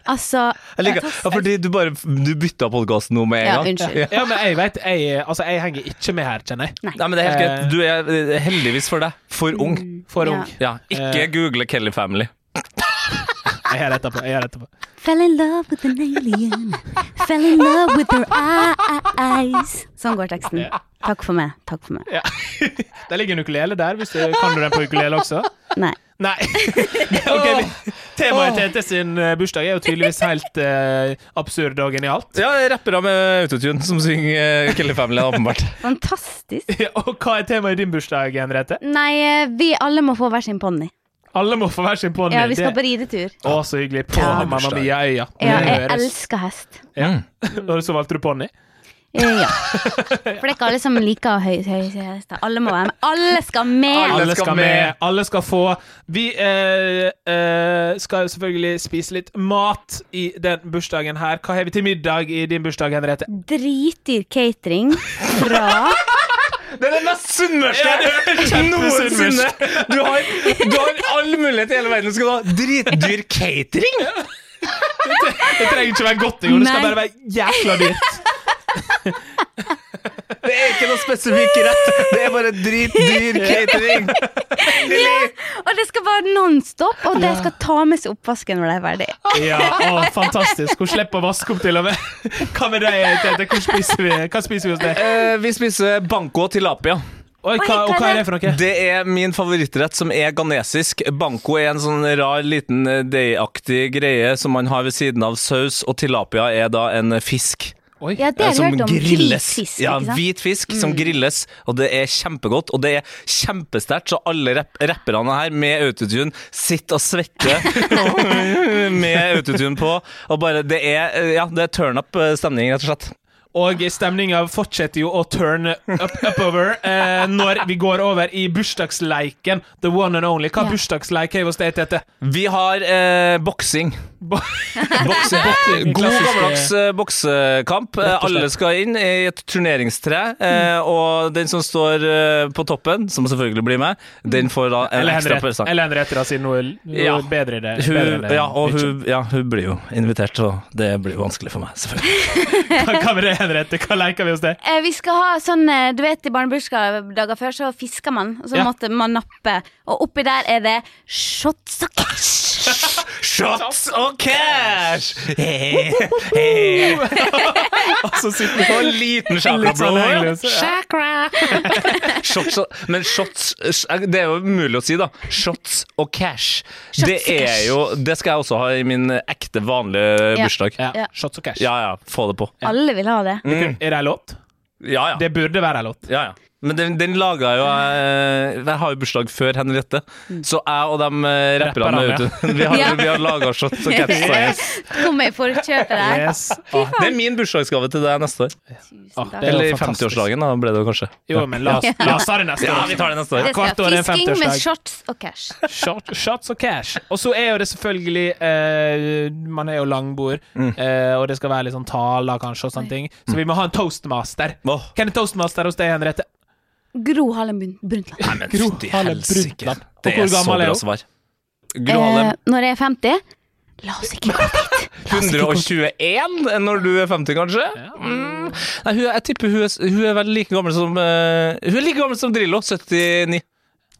Altså Jeg liker, ja, fordi du bare du bytta podkast nå med en Ja, gang. unnskyld. Ja, men jeg vet jeg, Altså, jeg henger ikke med her, kjenner jeg. Nei, men det er helt greit. Du er eh, heldigvis for deg for ung. For Ja. ung. Ja, ikke Eh. google Kelly Family. Jeg gjør etterpå. Jeg gjør etterpå. Fell in love with an alien. Fell in love with her eyes. Sånn går teksten. Takk for meg. Takk for meg. Ja. [laughs] Det ligger en ukulele der. Hvis du, kan du den på ukulele også? Nei. Nei. [laughs] Okay, Temaet til Tete sin eh, bursdag er jo tydeligvis helt uh, absurd og genialt. Ja, rappere med autotune som synger eh, Kelly Family, åpenbart. [laughs] Fantastisk. og hva er temaet i din bursdag, Henriette? Nei, vi alle må få hver sin ponni. Alle må få hver sin ponni. Ja, vi skal Det- på ridetur. Å, så hyggelig. På Ja. Mamma Mia-øya. Ja, jeg elsker hest. Ja. Mm. [laughs] Og så valgte du ponni? Eh, Ja. For det er ikke alle som liker høy, høy, høy hester. Alle må være med. Alle skal med! Alle skal med. Alle skal få. Vi eh, eh, skal selvfølgelig spise litt mat i den bursdagen her. Hva har vi til middag i din bursdag, Henriette? Dritdyr catering fra Det er det mest sunnmørske noensinne! Du har, du har all mulighet i hele verden. Du skal ha dritdyr catering! Det trenger ikke være godt engang. Det skal bare være jækla dyrt. Det er ikke noe spesifikk rett. Det er bare dritdyr catering. ja, Og det skal være nonstop, og det skal ta med seg oppvasken når det er ferdig. Ja, å, fantastisk. Hun slipper å vaske opp, til og med. Hva med deg, Tete? Hva spiser vi, hva spiser vi hos deg? Eh, vi spiser banco og tilapia. Oi, hva, og hva er det for noe? Det er min favorittrett, som er ghanesisk. Banco er en sånn rar, liten eh, deigaktig greie som man har ved siden av saus, og tilapia er da en fisk. Oi. Ja, det eh, har jeg hørt om. Hvit fisk, Ja? Mm. hvit fisk som grilles, og det er kjempegodt. Og det er kjempesterkt, så alle rapp rapperne her med autotune sitter og svetter [laughs] [laughs] med autotune på. Og bare, det er, eh, ja, det er turn up eh, stemning, rett og slett. Og stemninga fortsetter jo å turn up, upover eh, når vi går over i bursdagsleiken. The one and only. Hva yeah. bursdagsleik har vi hos deg, Tete? Vi har eh, boksing. Bo- [laughs] god gammeldags eh, boksekamp. Alle skal inn i et turneringstre, eh, og den som står eh, på toppen, som selvfølgelig blir med, den får da en Eller ekstra presang. eller Henriette siden hun hun Ja. bedre i det. bedre i det ja, og hun, ja, hun blir jo invitert, og det blir jo vanskelig for meg, selvfølgelig. [laughs] [laughs] Hva hva det, Henriette? Hva leker vi hos deg? Eh, vi skal ha sånn eh, Du vet i barnebursdager før så fisker man, og så Ja. måtte man nappe. Og oppi der er det shots og cash. [laughs] Shots og cash! [laughs] Og så sitter du på en liten chakra, sånn bro. hengeløs. Shots og, men shots Det er jo umulig å si, da. Shots og cash. det er jo Det skal jeg også ha i min ekte, vanlige bursdag. Ja. Ja. Shots og cash. Ja ja, få det på. Alle vil ha det. Mm. Er det ei låt? Ja ja. Det burde være ei låt. ja, ja. Men den, den laga jo jeg Jeg har jo bursdag før Henriette, så jeg og de eh, rapperne Rapperne, ute [laughs] Vi har, Ja. vi har laga shots og cash. Kom i forkjøpet der. Yes. Ah, Det er min bursdagsgave til deg neste år. Ah, er Eller i 50-årsdagen, da ble det jo kanskje. Jo, men la oss, la oss ta det neste Ja, vi tar det neste år. Det år er skal en fisking med shots og cash. Shot, shots og cash. Og så er jo det selvfølgelig eh, Man er jo langbord, Mm. eh, og det skal være litt sånn taler, kanskje, og sånne ting. Så vi må ha en toastmaster. Åh. Hvem er toastmaster hos deg, Henriette? Gro Harlem Brun- Brundtland. Nei, men Gro fytti Harlem helsike. Brundtland. Og Det hvor er så gammel er bra hun? svar. Gro Harlem. Eh, når jeg er 50 La oss ikke gå dit. La oss ikke gå dit. 121 når du er 50, kanskje? Mm. Nei, hun, jeg tipper hun er, hun er vel like gammel som eh, Hun er like gammel som Drillo, 79.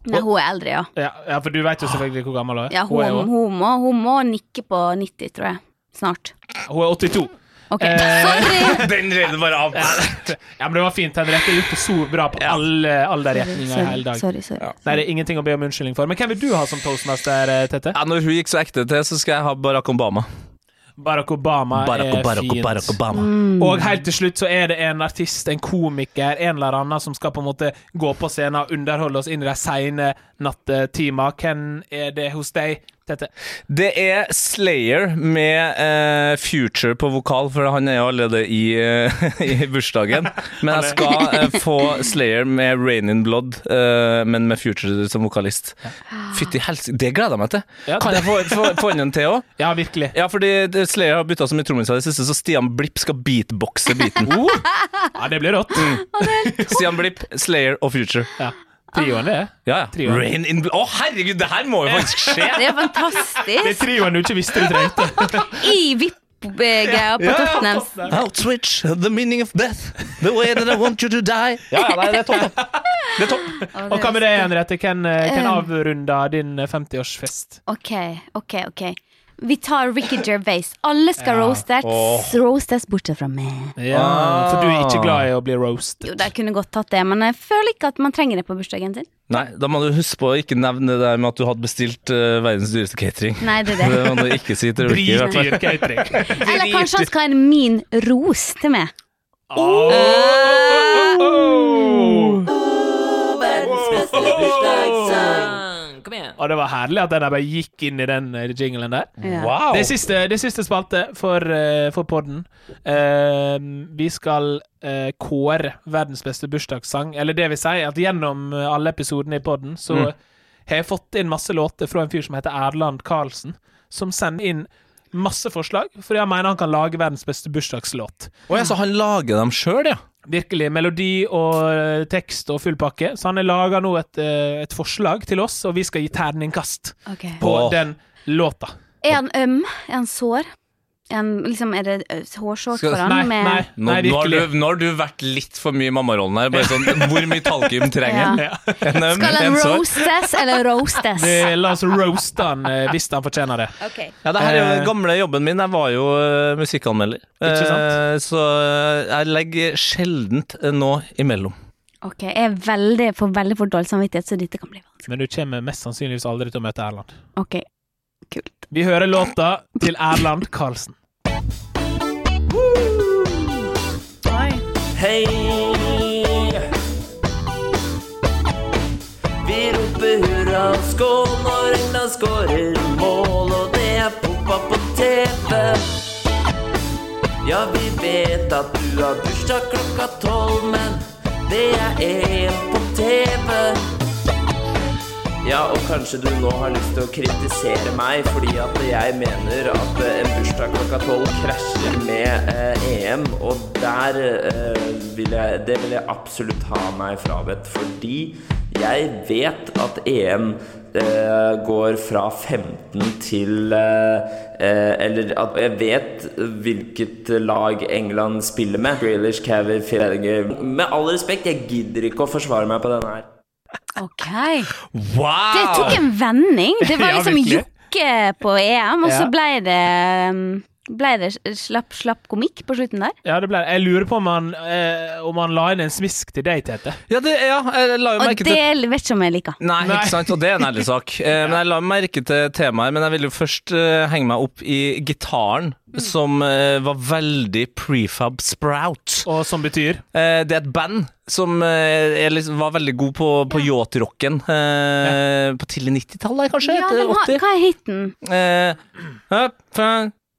Nei, hun er eldre, ja. Ja, ja, for du vet jo selvfølgelig hvor gammel hun er. ja hun, er hun, jo, hun, må, hun må nikke på 90, tror jeg. Snart. hun er 82. Ok, Eh, sorry! [laughs] Den rev bare av. [laughs] Ja, men det var fint, Henriette. Du gjorde så bra på alle alderretninger i hele dag. Sorry, sorry. sorry. Nei, det er ingenting å be om unnskyldning for. Men hvem vil du ha som toastmaster, Tete? Tette? Ja, når hun gikk så ekte til, så skal jeg ha Barack Obama. Barack Obama Barack, er Barack, fint. Barack Obama. Mm. Og helt til slutt så er det en artist, en komiker, en eller annen som skal på en måte gå på scenen og underholde oss inn i de seine nattetimer. Hvem er det hos deg, Tette? Det er Slayer med uh, Future på vokal, for han er jo allerede i, uh, [laughs] i bursdagen. Men jeg skal uh, få Slayer med Rain in Blood, eh, men med Future som vokalist. Fytti helsike, det gleder jeg meg til! Ja, Kan jeg få, få, få inn en til òg? Ja, virkelig. Ja, fordi Slayer har bytta så mye trommiser i det siste, så Stian Blipp skal beatboxe beaten. Ja, det blir rått. Stian Blipp, Slayer og Future. Ja. Trioen, det. Ja, ja. Trioen. Rain in Å, herregud, det her må jo faktisk skje! Det [laughs] er Det er fantastisk. trioen du ikke visste du trengte. [laughs] I VIP-greia på Tottenham. I'll switch the meaning of death The way that I want you to die Ja, ja, nei, det er topp. Det er topp [laughs] Og hva med deg, Henriette? Hvem, eh, hvem Um. avrunder din eh, 50-årsfest? Ok, ok, ok. Vi tar Ricky Gervais. Alle skal Ja. roastes, oh. roastes bortsett fra meg. Ja, for du er ikke glad i å bli roasted. Jo, de kunne godt tatt det, men jeg føler ikke at man trenger det på bursdagen sin. Nei, da må du huske på å ikke nevne det der med at du hadde bestilt uh, verdens dyreste catering Nei, det er det. Det må du ikke si til. Dritdyr catering. Eller kanskje han skal ha en min ros til meg. Oh. Kom igjen. Og det var herlig at den bare gikk inn i den eh, jinglen der. Ja. Wow Det siste, det siste spalte for, eh, for podden. Uh, vi skal uh, kåre verdens beste bursdagssang. Eller det vil si at gjennom alle episodene i podden så Mm. har jeg fått inn masse låter fra en fyr som heter Erland Karlsen, som sender inn masse forslag, fordi han mener han kan lage verdens beste bursdagslåt. Åja, så han lager dem selv, ja Virkelig. Melodi og eh, tekst og full pakke. Så han har laga nå et, eh, et forslag til oss, og vi skal gi terningkast okay. på den låta. Er han øm? Er han sår? Er, liksom, er det hårshorts for han? Nei, med, nei, nei, nå, har du, nå har du vært litt for mye i mammarollen her Bare sånn, hvor mye talkim trenger han? Ja. En Skal han roastes eller roastes? Det, la oss roaste han eh, hvis han fortjener det. Okay. Ja, det her er jo Eh. den gamle jobben min. Jeg var jo uh, musikkanmelder. Uh. Eh, så eh, jeg legger sjeldent uh, nå imellom. Ok, Jeg er veldig, får veldig for dårlig samvittighet, så dette kan bli vanskelig. Men du kommer mest sannsynligvis aldri til å møte Erland. Ok. Vi hører låta til Erland Karlsen. Hei! Vi roper hurra og skål når England skårer mål, og det er poppa på TV. Ja, vi vet at du har bursdag klokka tolv, men det er EM på TV. Ja, og kanskje du nå har lyst til å kritisere meg fordi at jeg mener at eh, en bursdag klokka tolv krasjer med eh, EM, og der eh, vil jeg, det vil jeg absolutt ha meg frabedt, fordi jeg vet at EM eh, går fra 15 til eh, eh, Eller at jeg vet hvilket lag England spiller med. Grealish, Cavill, Federer Med all respekt, jeg gidder ikke å forsvare meg på denne her. Ok. Wow! Det tok en vending. Det var [laughs] liksom ja, jokke på EM, og så ble det um, ble det slapp, slapp komikk på slutten der? Ja, det ble det. Jeg lurer på om han, eh, om han la inn en smisk til deg, Tete. Ja, det, ja, jeg la jo merke Og merke det vet ikke om jeg liker. Nei, Nei. ikke sant, og det er en ærlig [laughs] sak. Eh, Men jeg la merke til temaet, men jeg vil jo først eh, henge meg opp i gitaren, som eh, var veldig prefab sprout. Og som betyr Eh, det er et band som liksom, var veldig god på, på yacht-rocken eh, på tidlig 90-tallet, kanskje? Ja, etter det var, 80. hva er hiten? Eh, up,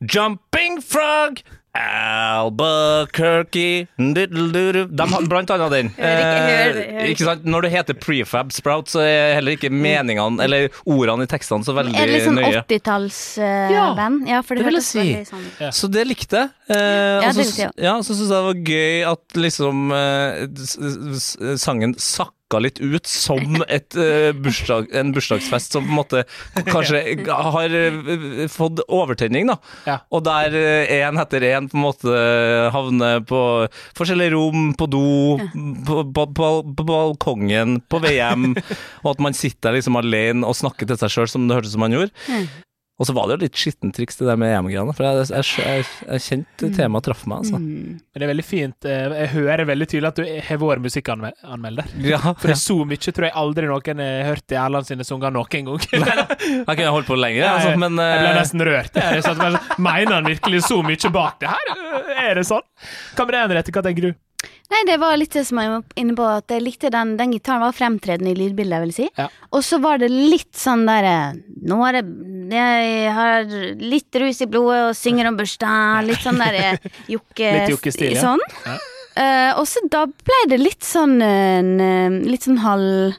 jumping frog Albuquerque. De har blant annet den. Eh, ikke sant? Når det heter prefab sprout, så er heller ikke meningene eller ordene i tekstene så veldig Er det litt sånn 80-tallsband? ja, for det, det vil jeg si. sånn. Så det likte jeg. Eh, Ja, og så jeg også. ja, så syns jeg det var gøy at liksom eh, sangen s- sangen litt ut som et, uh, bursdag, en bursdagsfest som på en måte kanskje har eh, fått overtenning, da. Ja. Og der én etter én på en måte havner på forskjellige rom, på do, på, på, på, på balkongen, på VM, og at man sitter der liksom alene og snakker til seg sjøl som det hørtes som man gjorde. Mm. Og så var det jo litt skittent triks, det der med EM-greiene. For jeg, jeg, jeg, jeg kjente temaet traff meg, altså. Mm. Men det er veldig fint. eh, Jeg hører veldig tydelig at du har vært musikkanmelder. Ja, For det er så mye tror jeg aldri noen har hørt i Erland sine sanger noen gang. Han kunne holdt på lenger, altså, men jeg ble eh, nesten rørt. Jeg jeg, sånn, men mener han virkelig så mye bak det her? Er det sånn? Hva med det, Henriette? Hva tenker du? Nei, det var litt det som jeg var inne på, at jeg likte den, den gitaren var fremtredende i lydbildet, jeg vil si. Ja. Og så var det litt sånn derre Nå er det Jeg har litt rus i blodet og synger om bursdag. Litt sånn derre [laughs] jokke... Litt jokkestil, ja. Sånn. Ja. Uh, og så da ble det litt sånn en, eh, Litt sånn halv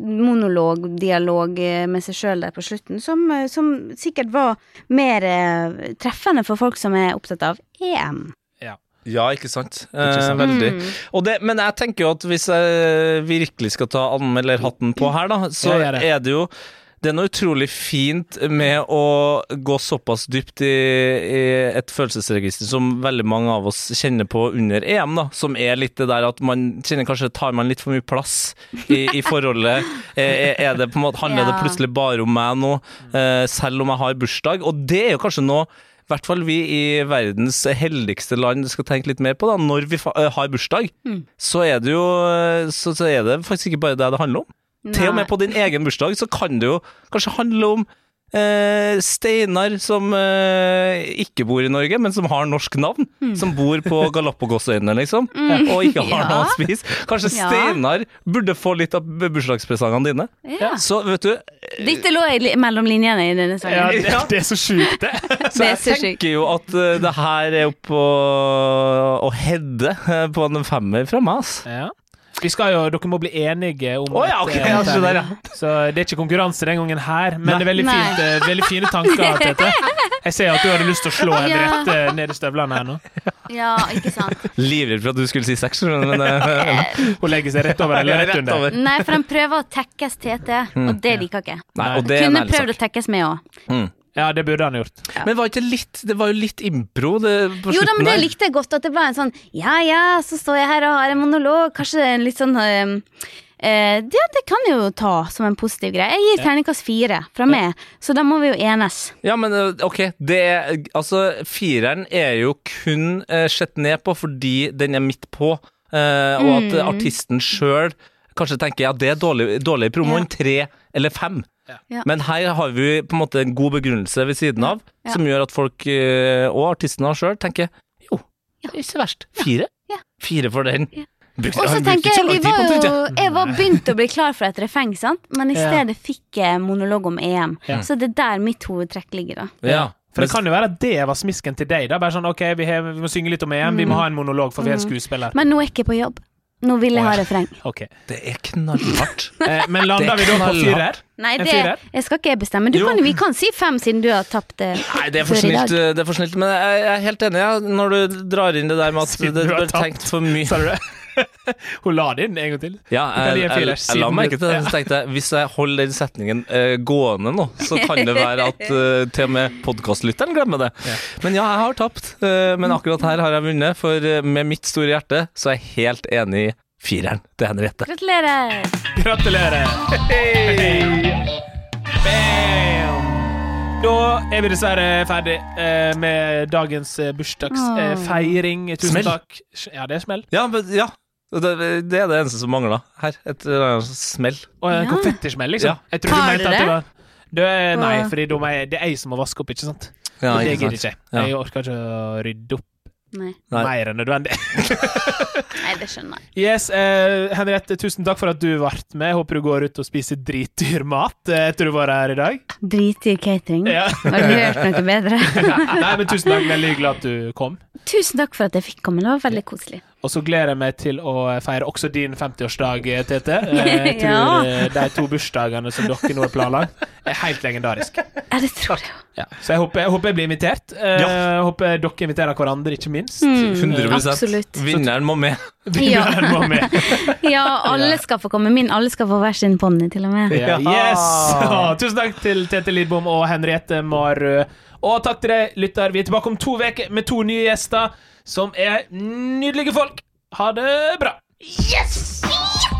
monolog, dialog eh, med seg sjøl der på slutten, som, eh, som sikkert var mer eh, treffende for folk som er opptatt av EM. Ja, ikke sant. Ikke sant. Eh, veldig. Mm. Og det, men jeg tenker jo at hvis jeg virkelig skal ta anmelderhatten på her, da, så Ja, det. er det jo det er noe utrolig fint med å gå såpass dypt i, i et følelsesregister som veldig mange av oss kjenner på under EM, da, som er litt det der at man kjenner kanskje tar man litt for mye plass i, i forholdet. [laughs] Er, er det på en måte, handler det plutselig bare om meg nå, eh, selv om jeg har bursdag? Og det er jo kanskje noe i hvert fall vi i verdens heldigste land skal tenke litt mer på, da, når vi eh, har bursdag, Mm. så er det jo eh, så, så er det faktisk ikke bare det det handler om. Til og med på din egen bursdag så kan det jo kanskje handle om eh, Steinar som eh, ikke bor i Norge, men som har norsk navn. Som bor på [laughs] Galapagosøyene, liksom, [laughs] og ikke har Mm. Ja. noe å spise. Kanskje Ja. Steinar burde få litt av bursdagspresangene dine. Ja. Så vet du, Dette lå i mellom linjene i denne Ja, sangen. det, det er så sjukt, det. [laughs] Så Det jeg så tenker jo at uh, det her er oppe å, å hedde eh, på en femmer fra meg, ass. Ja. Vi skal jo, Dere må bli enige om oh, ja, et, ok, eh, ja, så der, ja. Så det er ikke konkurranse den gangen her, men Nei. det er veldig, fint, eh, veldig fine tanker, [laughs] Tete. Jeg ser at du hadde lyst til å slå Ja. Henriette ned i støvlene her nå. Ja, ikke sant. Livredd for at du skulle si seks, men [laughs] eh, Hun legger seg rett over eller rett under. over. Nei, for han prøver å tekkes Tete, og det liker ikke. Nei, og det Kunne prøvd å tekkes med òg. Ja, det burde han gjort. Men var ikke litt Det var jo litt impro det, på Jo da, men det der. likte jeg godt, at det ble en sånn ja ja, så står jeg her og har en monolog, kanskje en litt sånn eh, eh, Ja, det kan jeg jo ta som en positiv greie. Jeg gir terningkast fire fra meg, så da må vi jo enes. Ja, men eh, ok, det Altså, fireren er jo kun eh, sett ned på fordi den er midt på, eh, og at Mm. artisten sjøl kanskje tenker ja, det er dårlig, dårlig i promoen, tre eller fem. Ja. Men her har vi på en måte en god begrunnelse ved siden av, Ja. som gjør at folk, eh, og artistene sjøl, tenker jo, det er ikke så verst. Fire? Ja. Fire for den. Ja. Og så tenker jeg, vi var jo jeg. Var begynt å bli klar for et refreng, sant? men i Ja. stedet fikk jeg monolog om EM. Ja. Så det er der mitt hovedtrekk ligger, da. Ja. For det kan jo være at det var smisken til deg. da Bare sånn, ok, vi, har, vi må synge litt om EM, vi må ha en monolog, for vi er skuespiller. Men nå er jeg ikke på jobb. Nå vil jeg ha refreng. [laughs] Okay. Det er knallhardt. [laughs] eh, Men lander vi da på firer? Nei, det jeg skal ikke jeg bestemme. Du Jo. kan, vi kan si fem, siden du har tapt det Nei, det er for snilt, det er for snilt men jeg jeg er helt enig ja, når du drar inn det der med at Siden det du har ble tapt. tenkt for mye. Du det? [laughs] [laughs] Hun la det inn en gang til. Ja, jeg, jeg, jeg, jeg, la meg ikke til det. Så tenkte jeg, hvis jeg holder den setningen uh, gående nå, så kan det være at uh, [laughs] til og med podkastlytteren glemmer det. Ja. Men ja, jeg har tapt. Uh, men akkurat her har jeg vunnet, for med mitt store hjerte så er jeg helt enig i fireren til Henriette. Gratulerer! Gratulerer! Hey. Bam! Da er vi dessverre ferdig eh, med dagens eh, bursdagsfeiring. Tusen Smell. takk. Ja, det er smell. Ja, men, ja. Det, det er det eneste som mangler her. Et smell. Og en Ja. konfettismell, liksom. Ja. Jeg tror du Har mente du at det var er, Nei, for fordi det er jeg som må vaske opp, ikke sant? Ja, Og det gidder ikke jeg. Ja. Jeg orker ikke å rydde opp Nei. Nei. mer enn nødvendig. [laughs] Nei, det skjønner jeg. Yes, eh, Henriette, tusen takk for at du ble med. Jeg håper du går ut og spiser dritdyr mat eh, etter du var her i dag. Dritdyr catering. Ja. Har du hørt noe bedre? [laughs] Nei, men tusen takk. Veldig hyggelig at du kom. Tusen takk for at jeg fikk komme. Det var veldig koselig. Og så gleder jeg meg til å feire også din 50-årsdag, Tete. [laughs] Eh, Jeg tror Ja. eh, de to bursdagene som dere nå har planlagt, er helt legendarisk. Ja, det tror jeg. Ja. Så jeg håper, jeg håper jeg blir invitert. Eh, Ja. Jeg håper dere inviterer hverandre, ikke minst. Mm, 100 absolutt. Vinneren må med. [laughs] Vinneren må med. Ja, alle skal få komme. Min alle skal få hver sin ponni, til og med. Yes! Ja, [laughs] tusen takk til Tete Lidbom og Henriette Marø. Og takk til deg, lytter. Vi er tilbake om to uker med to nye gjester som er nydelige folk. Ha det bra. Yes!